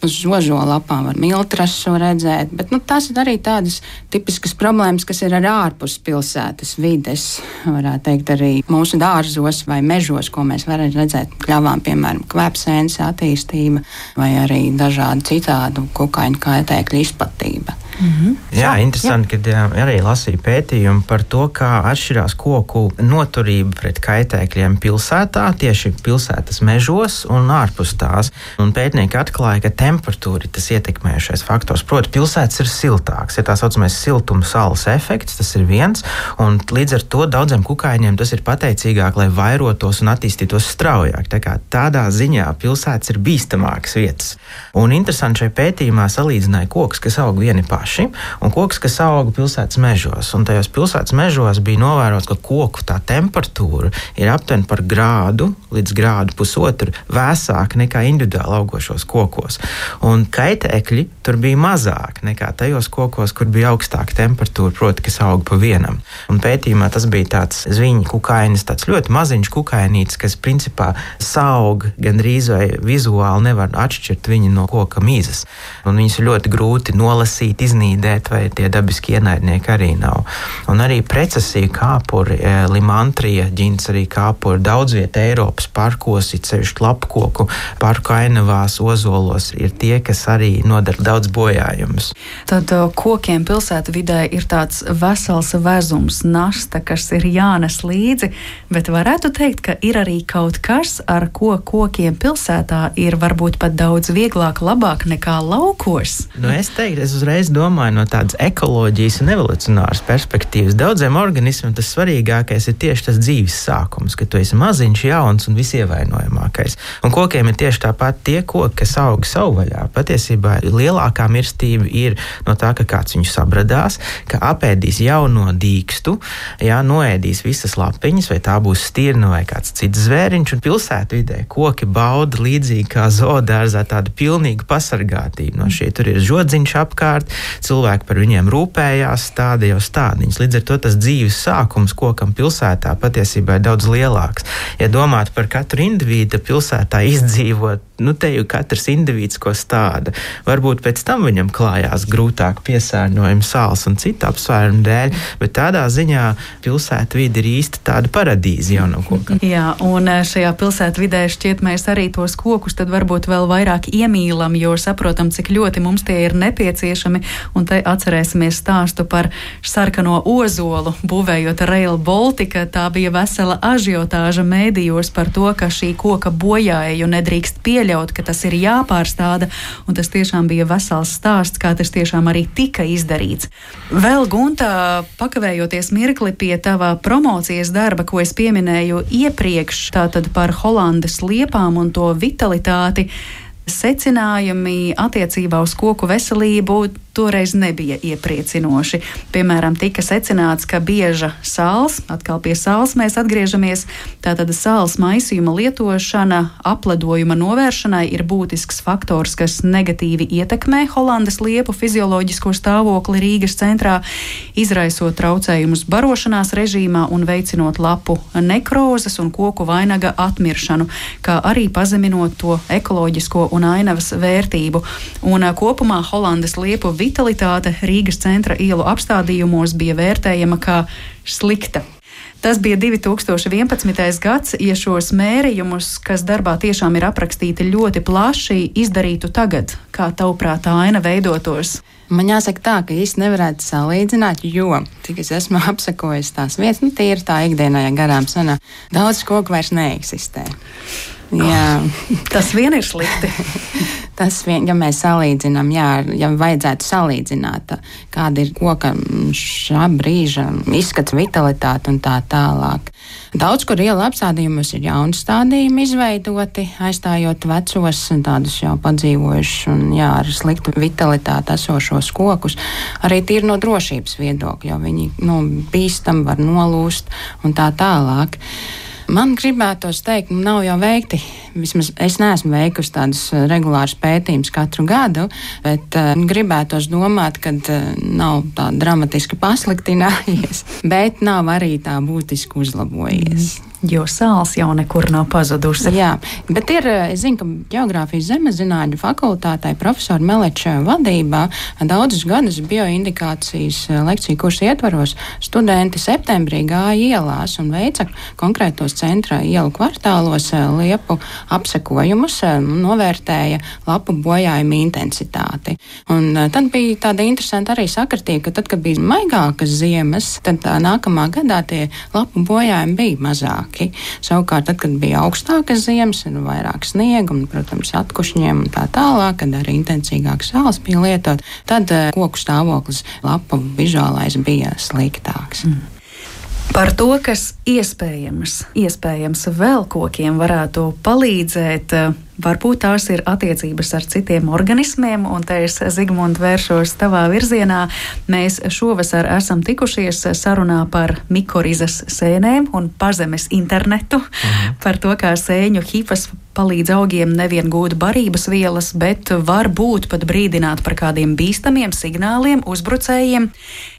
Uz žožolapām var miltrasu redzēt, bet nu, tas ir arī tādas tipiskas problēmas, kas ir ar ārpus pilsētas vides. Varētu teikt, arī mūsu dārzos vai mežos, ko mēs varam redzēt, kļavām, piemēram, kvēpsēnes attīstība vai arī dažādu citādu kukaiņu kaitēkļu izplatība. Mm -hmm. Jā, jā, interesanti, ka arī lasīja pētījumu par to, kā atšķirās koku noturība pret kaitēkļiem pilsētā, tieši pilsētas mežos un ārpus tās. Un pētnieki atklāja, ka temperatūra ir tas ietekmējušais faktors. Proti, pilsētas ir siltākas, ir tā saucamais siltuma saules efekts, tas ir viens, un līdz ar to daudziem kukaiņiem tas ir pateicīgāk, lai vairotos un attīstītos straujāk. Tā kā tādā ziņā pilsētas ir bīstamākas vietas. Un interesanti šajā pētījumā salīdzināja kokus, kas aug vieni paši paši, un koks, kas auga pilsētas mežos. Un tajos pilsētas mežos bija novērots, ka koku tā temperatūra ir aptuveni par grādu līdz grādu pusotru vēsāka nekā individuāli augošos kokos. Un kaitēkļi tur bija mazāk nekā tajos kokos, kur bija augstāka temperatūra, proti, kas auga pa vienam. Un pētījumā tas bija tāds zviņu kukainis, tāds ļoti maziņš kukainītis, kas principā saug gandrīz vai vizuāli nevar atšķirt viņu no koka mīzes. Un viņus ir ļoti grūti nolasīt, iznīcināt iznīdēt, vai tie dabiski ienaidnieki arī nav. Un arī precesija kāpuri, e, limantrija, ģins arī kāpuri daudz vietā Eiropas parkos, it sevišķi lapkoku parku ainavās, ozolos ir tie, kas arī nodara daudz bojājumus. Tad e, kokiem pilsētu vidē ir tāds vesels vezums, nasta, kas ir jānes līdzi, bet varētu teikt, ka ir arī kaut kas, ar ko kokiem pilsētā ir varbūt pat daudz vieglāk, labāk nekā laukos. Nu, es teiktu, es uzreiz domāju, domāju no tādas ekoloģijas un evolucionāras perspektīvas. Daudziem organismiem tas svarīgākais ir tieši tas dzīves sākums, kad tu esi maziņš, jauns un visievainojamākais. Un kokiem ir tieši tāpat tie koki, kas aug savu vaļā. Patiesībā lielākā mirstība ir no tā, ka kāds viņu sabradās, ka apēdīs jauno dīkstu, jā, noēdīs visas lapiņas, vai tā būs stirna vai kāds cits zvēriņš. Un pilsētvidē koki bauda līdzīgi kā zoodārzā tādu pilnīgu pasargātību no šī. Tur ir žodziņš apkārt, cilvēki par viņiem rūpējās, tādi jau stādiņas. Līdz ar to tas dzīves sākums kokam pilsētā patiesībā ir daudz lielāks. Ja domāt par katru individu pilsētā izdzīvot, nu te jau katrs indivīds ko stāda. Varbūt pēc tam viņam klājās grūtāk piesārņojuma sāls un citu apsvērumu dēļ, bet tādā ziņā pilsēta vide ir īsti tāda paradīze jaunam kokam. [LAUGHS] Jā, un eh, šajā pilsētā vidē šķiet mēs arī tos kokus tad varbūt vēl vairāk iemīlam, jo saprotam, cik ļoti mums tie ir nepieciešami. Un te atcerēsimies stāstu par sarkano ozolu, būvējot Rail Baltica. Tā bija vesela ažiotāža mēdījos par to, ka šī koka bojāja un nedrīkst pieļaut, ka tas ir jāpārstāda. Un tas tiešām bija vesels stāsts, kā tas tiešām arī tika izdarīts. Vēl Gunta, pakavējoties mirkli pie tava promocijas darba, ko es pieminēju iepriekš, tātad par Holandas liepām un to vitalitāti secinājumi attiecībā uz koku veselību toreiz nebija iepriecinoši. Piemēram, tika secināts, ka bieža sāls, atkal pie sāls mēs atgriežamies, tātad sāls maisījuma lietošana apledojuma novēršanai ir būtisks faktors, kas negatīvi ietekmē Holandas liepu fizioloģisko stāvokli Rīgas centrā, izraisot traucējumus barošanās režīmā un veicinot lapu nekrozes un koku vainaga atmiršanu, kā arī pazeminot to ekoloģisko un ainavas vērtību. Un kopumā Holandas liepu vitalitāte Rīgas centra ielu apstādījumos bija vērtējama kā slikta. Tas bija 2011. gads, ja šos mērījumus, kas darbā tiešām ir aprakstīti ļoti plaši, izdarītu tagad, kā tavuprāt, tā aina veidotos. Man jāsaka tā, ka īsti nevarētu salīdzināt, jo, cik es esmu [LAUGHS] apsekojis tās vietas, nu, tie ir tā ikdienā, ja garām sanā, daudz koku vairs neeksistē. Jā. [LAUGHS] Tas vien ir slikti. [LAUGHS] Tas vien, ja mēs salīdzinām, jā, ja vajadzētu salīdzināt, kāda ir koka šā brīža izskats, vitalitāte un tā tālāk. Daudz kur iela apstādījumos ir jauni stādījumi izveidoti, aizstājot vecos, tādus jau padzīvojušus un jā, ar sliktu vitalitāti esošos kokus. Arī tīri no drošības viedokļa, jo viņi nu, bīstam, var nolūst un tā tālāk. Man gribētos teikt, nu, nav jau veikti. Vismaz es neesmu veikusi tādus eh, regulārus pētījumus katru gadu, bet uh, gribētos domāt, ka uh, nav tā dramatiski pasliktinājies, [LAUGHS] bet nav arī tā būtiski uzlabojies. Mm jo sāls jau nekur nav pazudusi. Jā, bet ir, eh, es zinu, ka geogrāfijas zemezināļu fakultātei profesora Meleča vadībā daudzus gadus bioindikācijas eh, lekciju kursu ietvaros studenti septembrī gāja ielās un veica konkrētos centra ielu kvartālos eh, liepu apsekojumus, novērtēja lapu bojājumu intensitāti. Un tad bija tāda interesanta arī sakritība, ka tad, kad bija maigākas ziemas, tad nākamā gadā tie lapu bojājumi bija mazāki lielāki. Savukārt, tad, kad bija augstākas ziemas, ir vairāk sniega un, protams, atkušņiem un tā tālāk, kad arī intensīvāks sāls bija lietot, tad eh, koku stāvoklis lapu vizuālais bija sliktāks. Mm. Par to, kas iespējams, iespējams vēl kokiem varētu palīdzēt Varbūt tās ir attiecības ar citiem organismiem, un te es, Zigmund, vēršos tavā virzienā. Mēs šovasar esam tikušies sarunā par mikorizas sēnēm un pazemes internetu, mhm. par to, kā sēņu hifas palīdz augiem nevien gūt barības vielas, bet varbūt pat brīdināt par kādiem bīstamiem signāliem, uzbrucējiem.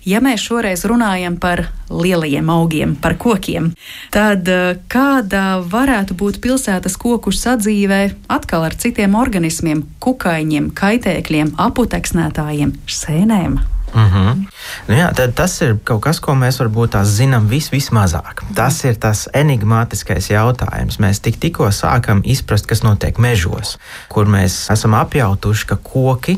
Ja mēs šoreiz runājam par lielajiem augiem, par kokiem, tad eh, kāda varētu būt pilsētas koku sadzīvē atkal ar citiem organismiem, kukaiņiem, kaitēkļiem, aputeksnētājiem, sēnēm. Mm -hmm. nu jā, tas ir kaut kas, ko mēs varbūt zinām vis, vismazāk. Tas ir tas enigmātiskais jautājums. Mēs tik, tikko sākam izprast, kas notiek mežos, kur mēs esam apjautuši, ka koki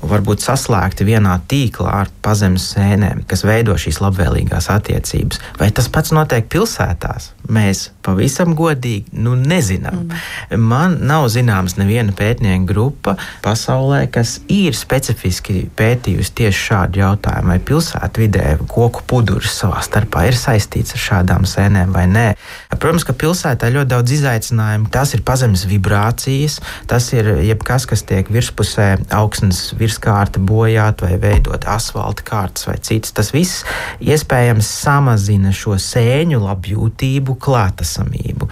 varbūt saslēgti vienā tīklā ar pazemes sēnēm, kas veido šīs labvēlīgās attiecības. Vai tas pats notiek pilsētās? Mēs pavisam godīgi nu, nezinām. Mm. Man nav zināms neviena pētnieku grupa pasaulē, kas ir specifiski pētījusi tieši šādu jautājumu, vai pilsētvidē koku puduris savā starpā ir saistīts ar šādām sēnēm vai nē. Protams, ka pilsētā ir ļoti daudz izaicinājumu. Tas ir pazemes vibrācijas, tas ir jebkas, kas tiek virspusē augsnes virskārta bojāt vai veidot asfalta kārtas vai citas. Tas viss iespējams samazina šo sēņu labjūtību, klātesamību.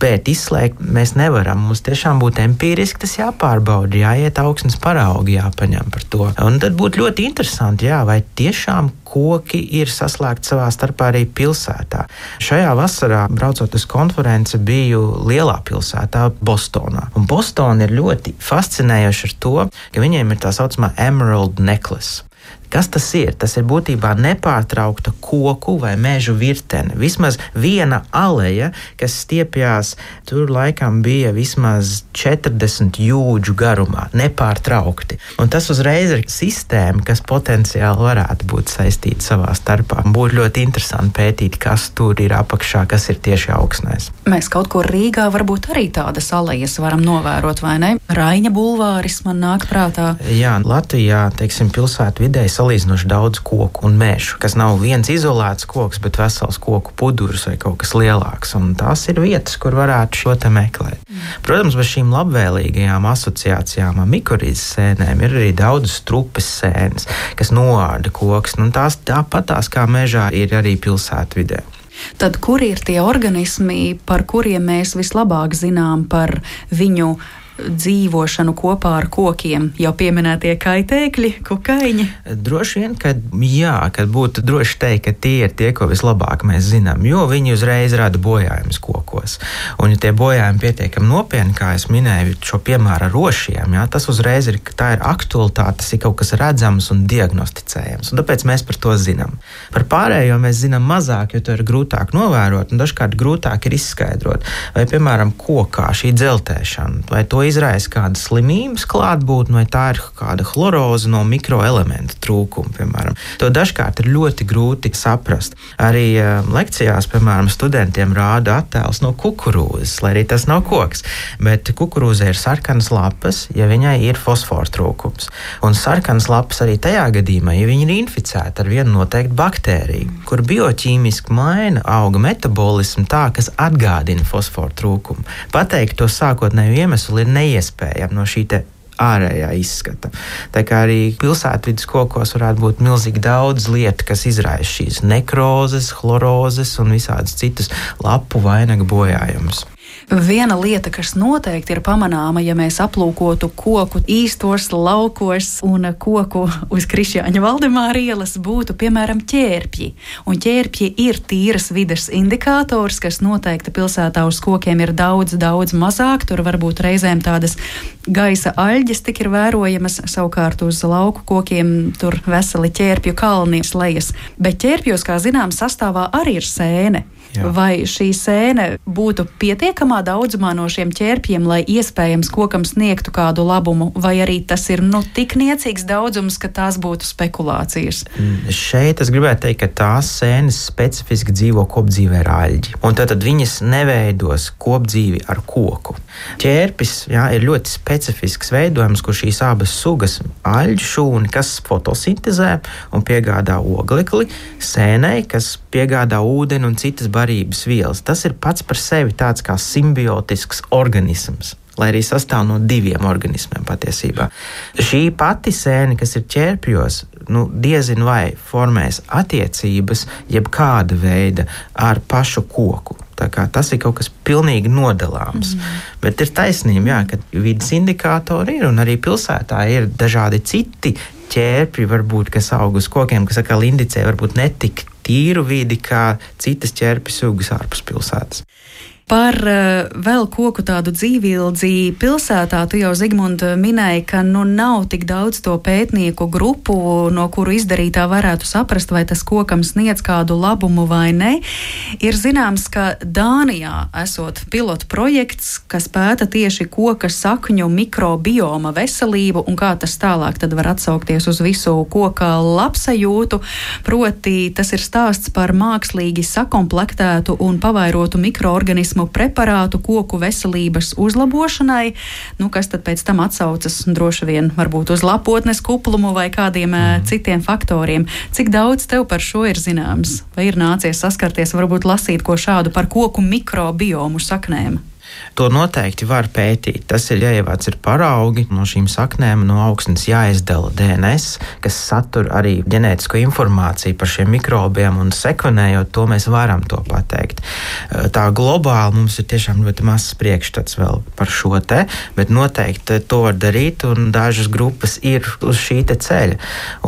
Bet izslēgt mēs nevaram. Mums tiešām būtu empiriski tas jāpārbauda, jāiet augsnes paraugi, jāpaņem par to. Un tad būtu ļoti interesanti, jā, vai tiešām koki ir saslēgti savā starpā arī pilsētā. Šajā vasarā, braucot uz konferenci, biju lielā pilsētā, Bostonā. Un Bostona ir ļoti fascinējoša ar to, ka viņiem ir tā saucamā Emerald Necklace. Kas tas ir? Tas ir būtībā nepārtraukta koku vai meža virtene. Vismaz viena aleja, kas stiepjas, tur laikam bija vismaz 40 jūdžu garumā, nepārtraukti. Un tas uzreiz ir sistēma, kas potenciāli varētu būt saistīta savā starpā. Būtu ļoti interesanti pētīt, kas tur ir apakšā, kas ir tieši augsnēs. Mēs kaut kur Rīgā varbūt arī tādas alejas varam novērot, vai ne? Raņa bulvāris man nāk prātā. Jā, Latvijā, teiksim, pilsētu vidē salīdzinoši daudz koku un mežu, kas nav viens izolēts koks, bet vesels koku pudurs vai kaut kas lielāks. Un tās ir vietas, kur varētu šo te meklēt. Protams, bez šīm labvēlīgajām asociācijām ar mikorīzes sēnēm ir arī daudz strupes sēnes, kas noārda koks. Nu, tās tāpatās kā mežā ir arī pilsētvidē. Tad kur ir tie organismi, par kuriem mēs vislabāk zinām par viņu dzīvošanu kopā ar kokiem, jau pieminētie kaitēkļi, kukaiņi? Droši vien, ka jā, kad būtu droši teikt, ka tie ir tie, ko vislabāk mēs zinām, jo viņi uzreiz rada bojājumus kokos. Un, ja tie bojājumi pietiekami nopietni, kā es minēju, šo piemēru ar rošiem, jā, tas uzreiz ir, tā ir aktualitāte, tas ir kaut kas redzams un diagnosticējams. Un tāpēc mēs par to zinām. Par pārējo mēs zinām mazāk, jo to ir grūtāk novērot un dažkārt grūtāk ir izskaidrot. Vai, piemēram, kokā šī dzeltēšana, vai to izraisa kāda slimības klātbūtne, vai tā ir kāda chloroza no mikroelementu trūkuma, piemēram. To dažkārt ir ļoti grūti saprast. Arī uh, lekcijās, piemēram, studentiem rāda attēls no kukurūzas, lai arī tas nav koks. Bet kukurūzai ir sarkanas lapas, ja viņai ir fosfora trūkums. Un sarkanas lapas arī tajā gadījumā, ja viņi ir inficēti ar vienu noteiktu baktēriju, kur bioķīmiski maina auga metabolismu tā, kas atgādina fosfora trūkumu. Pateikt to sākotnēju iemeslu ir neiespējami no šī ārējā izskata. Tā kā arī pilsētvidas kokos varētu būt milzīgi daudz lietu, kas izraisa šīs nekrozes, chlorozes un visādas citas lapu vainaga bojājumus. Viena lieta, kas noteikti ir pamanāma, ja mēs aplūkotu koku īstos laukos un koku uz Krišjāņa Valdemāra ielas, būtu piemēram ķērpji. Un ķērpji ir tīras vides indikators, kas noteikti pilsētā uz kokiem ir daudz, daudz mazāk. Tur varbūt reizēm tādas gaisa aļģes tik ir vērojamas, savukārt uz lauku kokiem tur veseli ķērpju kalni lejas. Bet ķērpjos, kā zinām, sastāvā arī ir sēne. Jā. Vai šī sēne būtu pietiekamā daudzumā no šiem ķērpiem, lai iespējams kokam sniegtu kādu labumu, vai arī tas ir nu, tik niecīgs daudzums, ka tās būtu spekulācijas? Mm, šeit es gribētu teikt, ka tās sēnes specifiski dzīvo kopdzīvē ar aļģi, un tad, viņas neveidos kopdzīvi ar koku. Ķērpis jā, ir ļoti specifisks veidojums, kur šīs abas sugas aļģu šūni, kas fotosintezē un piegādā oglekli, sēnei, kas piegādā ūdeni un citas barības barības vielas. Tas ir pats par sevi tāds kā simbiotisks organisms lai arī sastāv no diviem organismiem patiesībā. Šī pati sēne, kas ir ķērpjos, nu, diezin vai formēs attiecības jebkāda veida ar pašu koku. Tas ir kaut kas pilnīgi nodalāms. Mm. Bet ir taisnība, jā, ka vidas indikātori ir un arī pilsētā ir dažādi citi ķērpji, varbūt, kas aug uz kokiem, kas atkal indicē varbūt netik tīru vidi kā citas ķērpju sugas ārpus pilsētas. Par uh, vēl koku tādu dzīvildzi pilsētā, tu jau Zigmund minēji, ka nu nav tik daudz to pētnieku grupu, no kuru izdarītā varētu saprast, vai tas kokam sniedz kādu labumu vai ne. Ir zināms, ka Dānijā esot pilotu projekts, kas pēta tieši koka sakņu mikrobioma veselību un kā tas tālāk var atsaukties uz visu koka labsajūtu. Proti, tas ir stāsts par mākslīgi sakomplektētu un pavairotu mikroorganismu organismu preparātu koku veselības uzlabošanai, nu, kas tad pēc tam atsaucas droši vien varbūt uz lapotnes kuplumu vai kādiem mm. citiem faktoriem. Cik daudz tev par šo ir zināms? Vai ir nācies saskarties, varbūt lasīt ko šādu par koku mikrobiomu saknēm? To noteikti var pētīt. Tas ir jāievāc ir paraugi no šīm saknēm, no augsnes jāizdala DNS, kas satur arī ģenētisko informāciju par šiem mikrobiem, un sekvenējot to mēs varam to pateikt. Tā globāli mums ir tiešām ļoti mazs priekšstats vēl par šo te, bet noteikti to var darīt, un dažas grupas ir uz šī ceļa.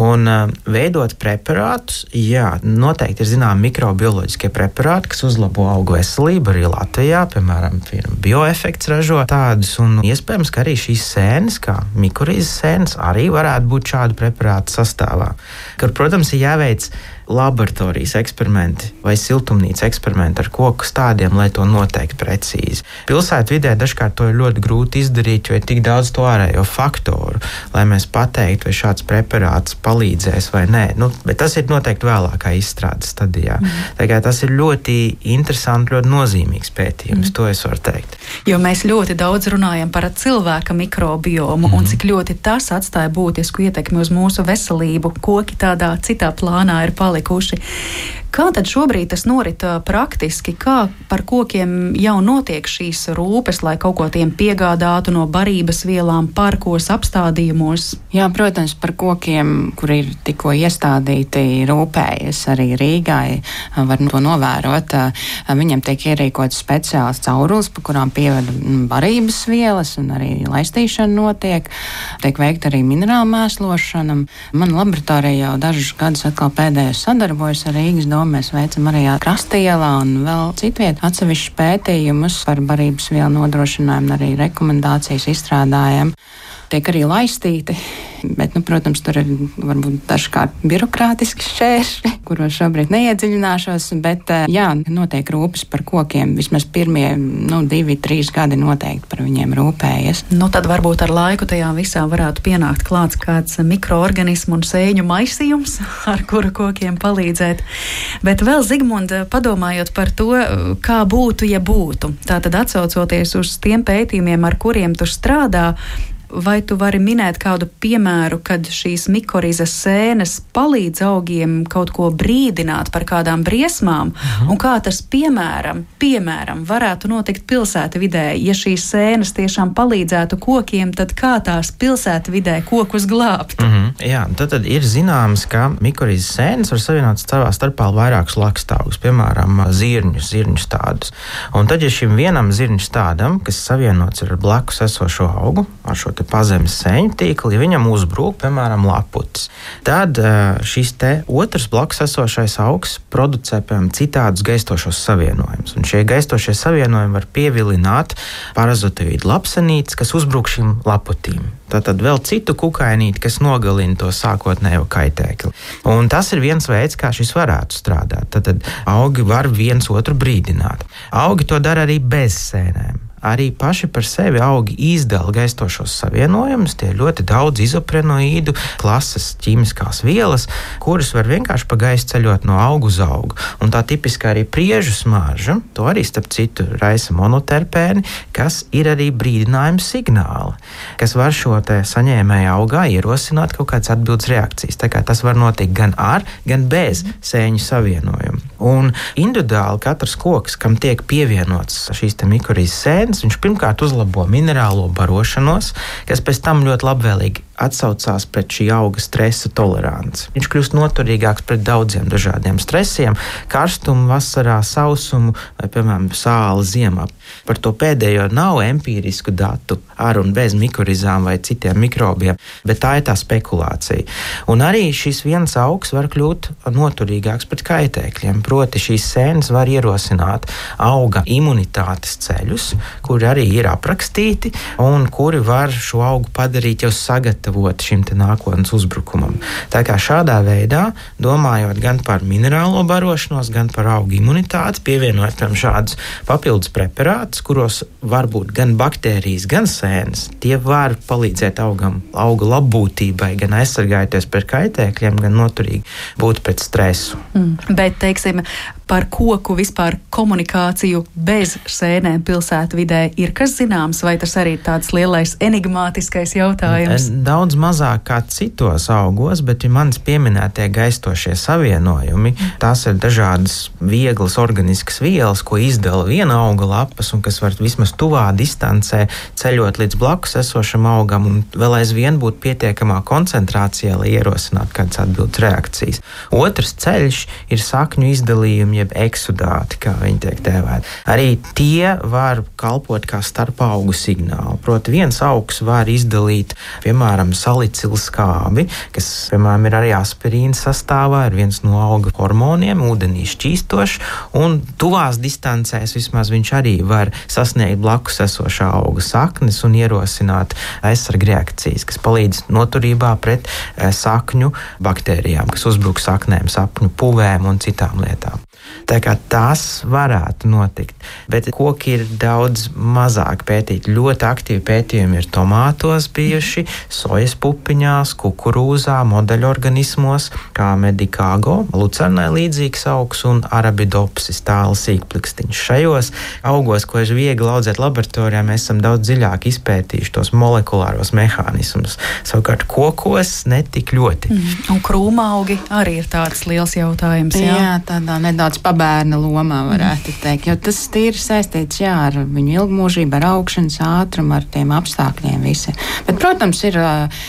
Un veidot preparātus, jā, noteikti ir zināmi mikrobioloģiskie preparāti, kas uzlabo augu veselību arī Latvijā, piemēram, bio bioefekts ražo tādus, un iespējams, ka arī šīs sēnes, kā mikrorīzes sēnes, arī varētu būt šādu preparātu sastāvā. Kur, protams, ir jāveic laboratorijas eksperimenti vai siltumnīca eksperimenti ar koku stādiem, lai to noteikti precīzi. Pilsētvidē dažkārt to ir ļoti grūti izdarīt, jo ir tik daudz to ārējo faktoru, lai mēs pateiktu, vai šāds preparāts palīdzēs vai nē. Nu, bet tas ir noteikti vēlākā izstrādes stadijā. Mm. Tas ir ļoti interesants, ļoti nozīmīgs pētījums, mm. to es varu teikt. Jo mēs ļoti daudz runājam par cilvēka mikrobiomu mm. un cik ļoti tas atstāja būtisku ietekmi uz mūsu veselību. Koki tādā citā plānā ir palikuši palikuši. Kā tad šobrīd tas norit praktiski? Kā par kokiem jau notiek šīs rūpes, lai kaut ko tiem piegādātu no barības vielām, parkos, apstādījumos? Jā, protams, par kokiem, kur ir tikko iestādīti, rūpējas arī Rīgā. Var to novērot. Viņam tiek ierīkots speciāls caurulis, pa kurām pievada barības vielas, un arī laistīšana notiek. Tiek veikta arī minerāla mēslošana. Man laboratorijā jau dažus gadus atkal pēdējos sadarbojas ar Rīgas domu. Mēs veicam arī Krastielā un vēl citviet atsevišķus pētījumus par barības vielu nodrošinājumu, arī rekomendācijas izstrādājam. Tiek arī laistīti Bet, nu, protams, tur ir varbūt dažkārt birokrātiski šķēršļi, kuros šobrīd neiedziļināšos. Bet, eh, jā, notiek rūpes par kokiem. Vismaz pirmie nu, divi, trīs gadi noteikti par viņiem rūpējas. Nu, tad varbūt ar laiku tajā visā varētu pienākt klāts kāds mikroorganismu un sēņu maisījums, [LAUGHS] ar kuru kokiem palīdzēt. Bet vēl, Zigmund, padomājot par to, kā būtu, ja būtu. Tātad atsaucoties uz tiem pētījumiem, ar kuriem tu strādā, Vai tu vari minēt kādu piemēru, kad šīs mikorizas sēnes palīdz augiem kaut ko brīdināt par kādām briesmām, mhm. un kā tas, piemēram, piemēram, varētu notikt pilsēta vidē? Ja šīs sēnes tiešām palīdzētu kokiem, tad kā tās pilsēta vidē kokus glābt? Mm -hmm. Jā, tad, tad ir zināms, ka mikorizas sēnes var savienot savā starpā vairākus lakstāvus, piemēram, zirņus, zirņu stādus. Un tad, ja šim vienam zirņu stādam, kas savienots ar blakus esošo augu, ar šo pazemes sēņu tīklu, ja viņam uzbrūk, piemēram, laputis. Tad šis otrs blakus esošais augs producē piemēram, citādus gaistošos savienojumus. Šie gaistošie savienojumi var pievilināt parazotīdu lapsenītes, kas uzbrūk šīm laputīm. Tātad vēl citu kukainīti, kas nogalina to sākotnējo kaitēkli. Un tas ir viens veids, kā šis varētu strādāt. Tad augi var viens otru brīdināt. Augi to dara arī bez sēnēm arī paši par sevi augi izdala gaistošos savienojumus. Tie ir ļoti daudz izoprenoīdu klases ķīmiskās vielas, kuras var vienkārši pa gaisu ceļot no auga uz augu. Un tā tipiskā arī priežu smarža, to arī starp citu raisa monoterpēni, kas ir arī brīdinājuma signāli, kas var šo saņēmēju augā ierosināt kaut kādas atbildes reakcijas. Tā kā tas var notikt gan ar, gan bez sēņu savienojumu. Un individuāli katrs koks, kam tiek pievienots šīs mikrorīzes sēnes, ūdens, viņš pirmkārt uzlabo minerālo barošanos, kas pēc tam ļoti labvēlīgi atsaucās pret šī auga stresa toleranci. Viņš kļūst noturīgāks pret daudziem dažādiem stresiem, karstumu, vasarā, sausumu vai, piemēram, sāli ziemā. Par to pēdējo nav empirisku datu ar un bez mikorizām vai citiem mikrobiem, bet tā ir tā spekulācija. Un arī šis viens augs var kļūt noturīgāks pret kaitēkļiem. Proti, šīs sēnes var ierosināt auga imunitātes ceļus, kuri arī ir aprakstīti un kuri var šo augu padarīt jau sagatavot šim nākotnes uzbrukumam. Tā kā šādā veidā, domājot gan par minerālo barošanos, gan par augu imunitāti, pievienojot tam šādus papildus preparātus, kuros var būt gan baktērijas, gan sēnes, tie var palīdzēt augam, auga labbūtībai, gan aizsargājoties pret kaitēkļiem, gan noturīgi būt pret stresu. Mm, bet, teiksim, par koku vispār komunikāciju bez sēnēm pilsētvidē ir kas zināms, vai tas arī ir tāds lielais enigmātiskais jautājums? Daudz mazāk kā citos augos, bet ja manis pieminētie gaistošie savienojumi, tās ir dažādas vieglas organiskas vielas, ko izdala viena auga lapas un kas var vismaz tuvā distancē ceļot līdz blakus esošam augam un vēl aizvien būt pietiekamā koncentrācijā, lai ierosinātu kādas atbildes reakcijas. Otrs ceļš ir sakņu izdalījumi jeb eksudāti, kā viņi tiek dēvēti. Arī tie var kalpot kā starpaugu signāli. Proti, viens augs var izdalīt, piemēram, salicilskābi, kas, piemēram, ir arī aspirīna sastāvā, ir viens no auga hormoniem, ūdenī šķīstošs, un tuvās distancēs vismaz viņš arī var sasniegt blakus esošā auga saknes un ierosināt aizsarga reakcijas, kas palīdz noturībā pret eh, sakņu baktērijām, kas uzbruk saknēm, sapņu puvēm un citām lietām. Tā kā tas varētu notikt, bet koki ir daudz mazāk pētīti. Ļoti aktīvi pētījumi ir tomātos bijuši, sojas pupiņās, kukurūzā, modeļorganismos, kā medikāgo, lucernai līdzīgs augs un arabidopsis tāls sīkplikstiņš. Šajos augos, ko ir viegli audzēt laboratorijā, mēs esam daudz dziļāk izpētījuši tos molekulāros mehānismus. Savukārt kokos netik ļoti. Mm. Un krūmaugi arī ir tāds liels jautājums. Jā, jā tādā nedaudz tāds pabērna lomā, varētu teikt. Jo tas ir saistīts jā, ar viņu ilgmūžību, ar augšanas ātrumu, ar tiem apstākļiem. Visi. Bet, protams, ir,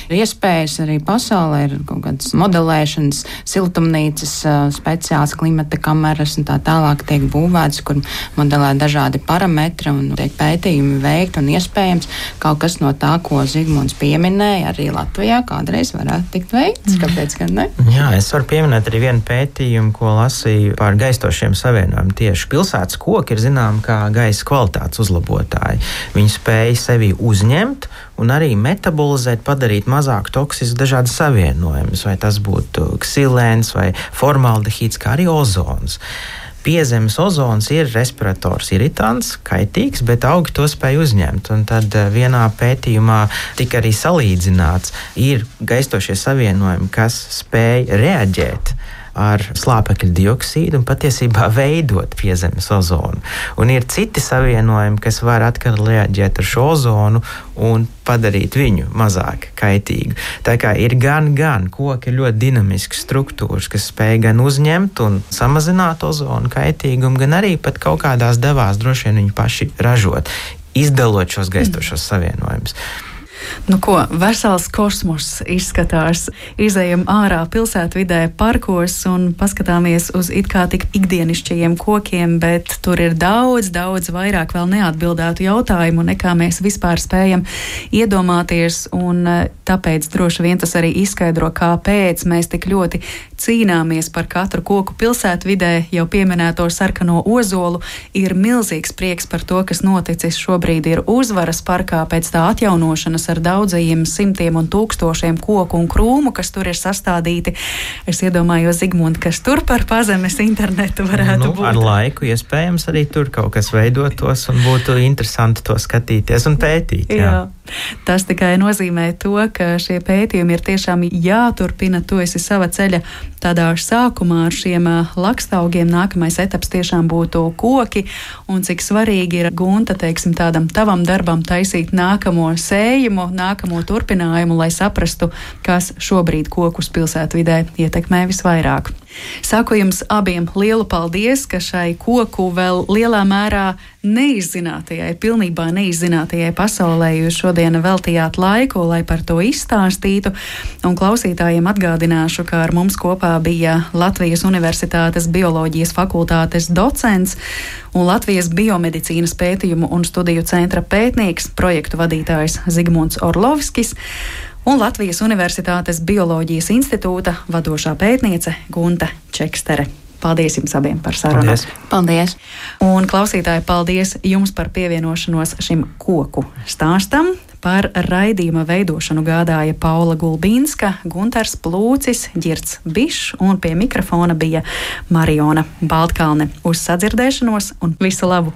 ir iespējas arī pasaulē, ir kaut kādas modelēšanas, siltumnīcas, speciāls klimata kameras un tā tālāk tiek būvētas, kur modelē dažādi parametri un tiek pētījumi veikti un iespējams kaut kas no tā, ko Zigmunds pieminēja, arī Latvijā kādreiz varētu tikt veikts. Mhm. Kāpēc gan ne? Jā, es varu pieminēt arī vienu pētījumu, ko lasīju par gaisa saistošiem savienojumiem. Tieši pilsētas koki ir zināmi kā gaisa kvalitātes uzlabotāji. Viņi spēj sevi uzņemt un arī metabolizēt, padarīt mazāk toksiskus dažādas savienojumus, vai tas būtu ksilēns vai formaldehīds, kā arī ozons piezemes ozons ir respirators, iritants, kaitīgs, bet augi to spēj uzņemt. Un tad eh, vienā pētījumā tika arī salīdzināts, ir gaistošie savienojumi, kas spēj reaģēt ar slāpekļa dioksīdu un patiesībā veidot piezemes ozonu. Un ir citi savienojumi, kas var atkal reaģēt ar šo ozonu un padarīt viņu mazāk kaitīgu. Tā kā ir gan, gan koki ļoti dinamisks struktūras, kas spēj gan uzņemt un samazināt ozonu kaitīgumu, gan arī pat kaut kādās devās droši vien viņi paši ražot, izdalot šos gaistošos savienojumus. Nu, ko vesels kosmos izskatās. Izejam ārā pilsētvidē, parkos un paskatāmies uz it kā tik ikdienišķajiem kokiem, bet tur ir daudz, daudz vairāk vēl neatbildētu jautājumu, nekā mēs vispār spējam iedomāties. Un eh, tāpēc droši vien tas arī izskaidro, kāpēc mēs tik ļoti cīnāmies par katru koku pilsētvidē. Jau pieminēto sarkano ozolu ir milzīgs prieks par to, kas noticis šobrīd ir uzvaras parkā pēc tā atjaunošanas ar daudzajiem simtiem un tūkstošiem koku un krūmu, kas tur ir sastādīti. Es iedomājos, Zigmund, kas tur par pazemes internetu varētu nu, būt. Ar laiku iespējams arī tur kaut kas veidotos un būtu interesanti to skatīties un pētīt. Jā. Jā. Tas tikai nozīmē to, ka šie pētījumi ir tiešām jāturpina. Tu esi sava ceļa tādā sākumā ar šiem lakstaugiem. Nākamais etaps tiešām būtu koki, un cik svarīgi ir gunta, teiksim, tādam tavam darbam taisīt nākamo sējumu, nākamo turpinājumu, lai saprastu, kas šobrīd kokus pilsētvidē ietekmē visvairāk. Saku jums abiem lielu paldies, ka šai koku vēl lielā mērā neizzinātajai, pilnībā neizzinātajai pasaulē jūs šodien veltījāt laiku, lai par to izstāstītu. Un klausītājiem atgādināšu, ka ar mums kopā bija Latvijas Universitātes bioloģijas fakultātes docents un Latvijas biomedicīnas pētījumu un studiju centra pētnieks, projektu vadītājs Zigmunds Orlovskis un Latvijas Universitātes Bioloģijas institūta vadošā pētniece Gunta Čekstere. Paldies jums abiem par sarunu. Paldies! Paldies! Un klausītāji, paldies jums par pievienošanos šim koku stāstam. Par raidījuma veidošanu gādāja Paula Gulbīnska, Gunārs Plūcis, Girts Bišs un pie mikrofona bija Mariona Baltkalne. Uz sadzirdēšanos un visu labu!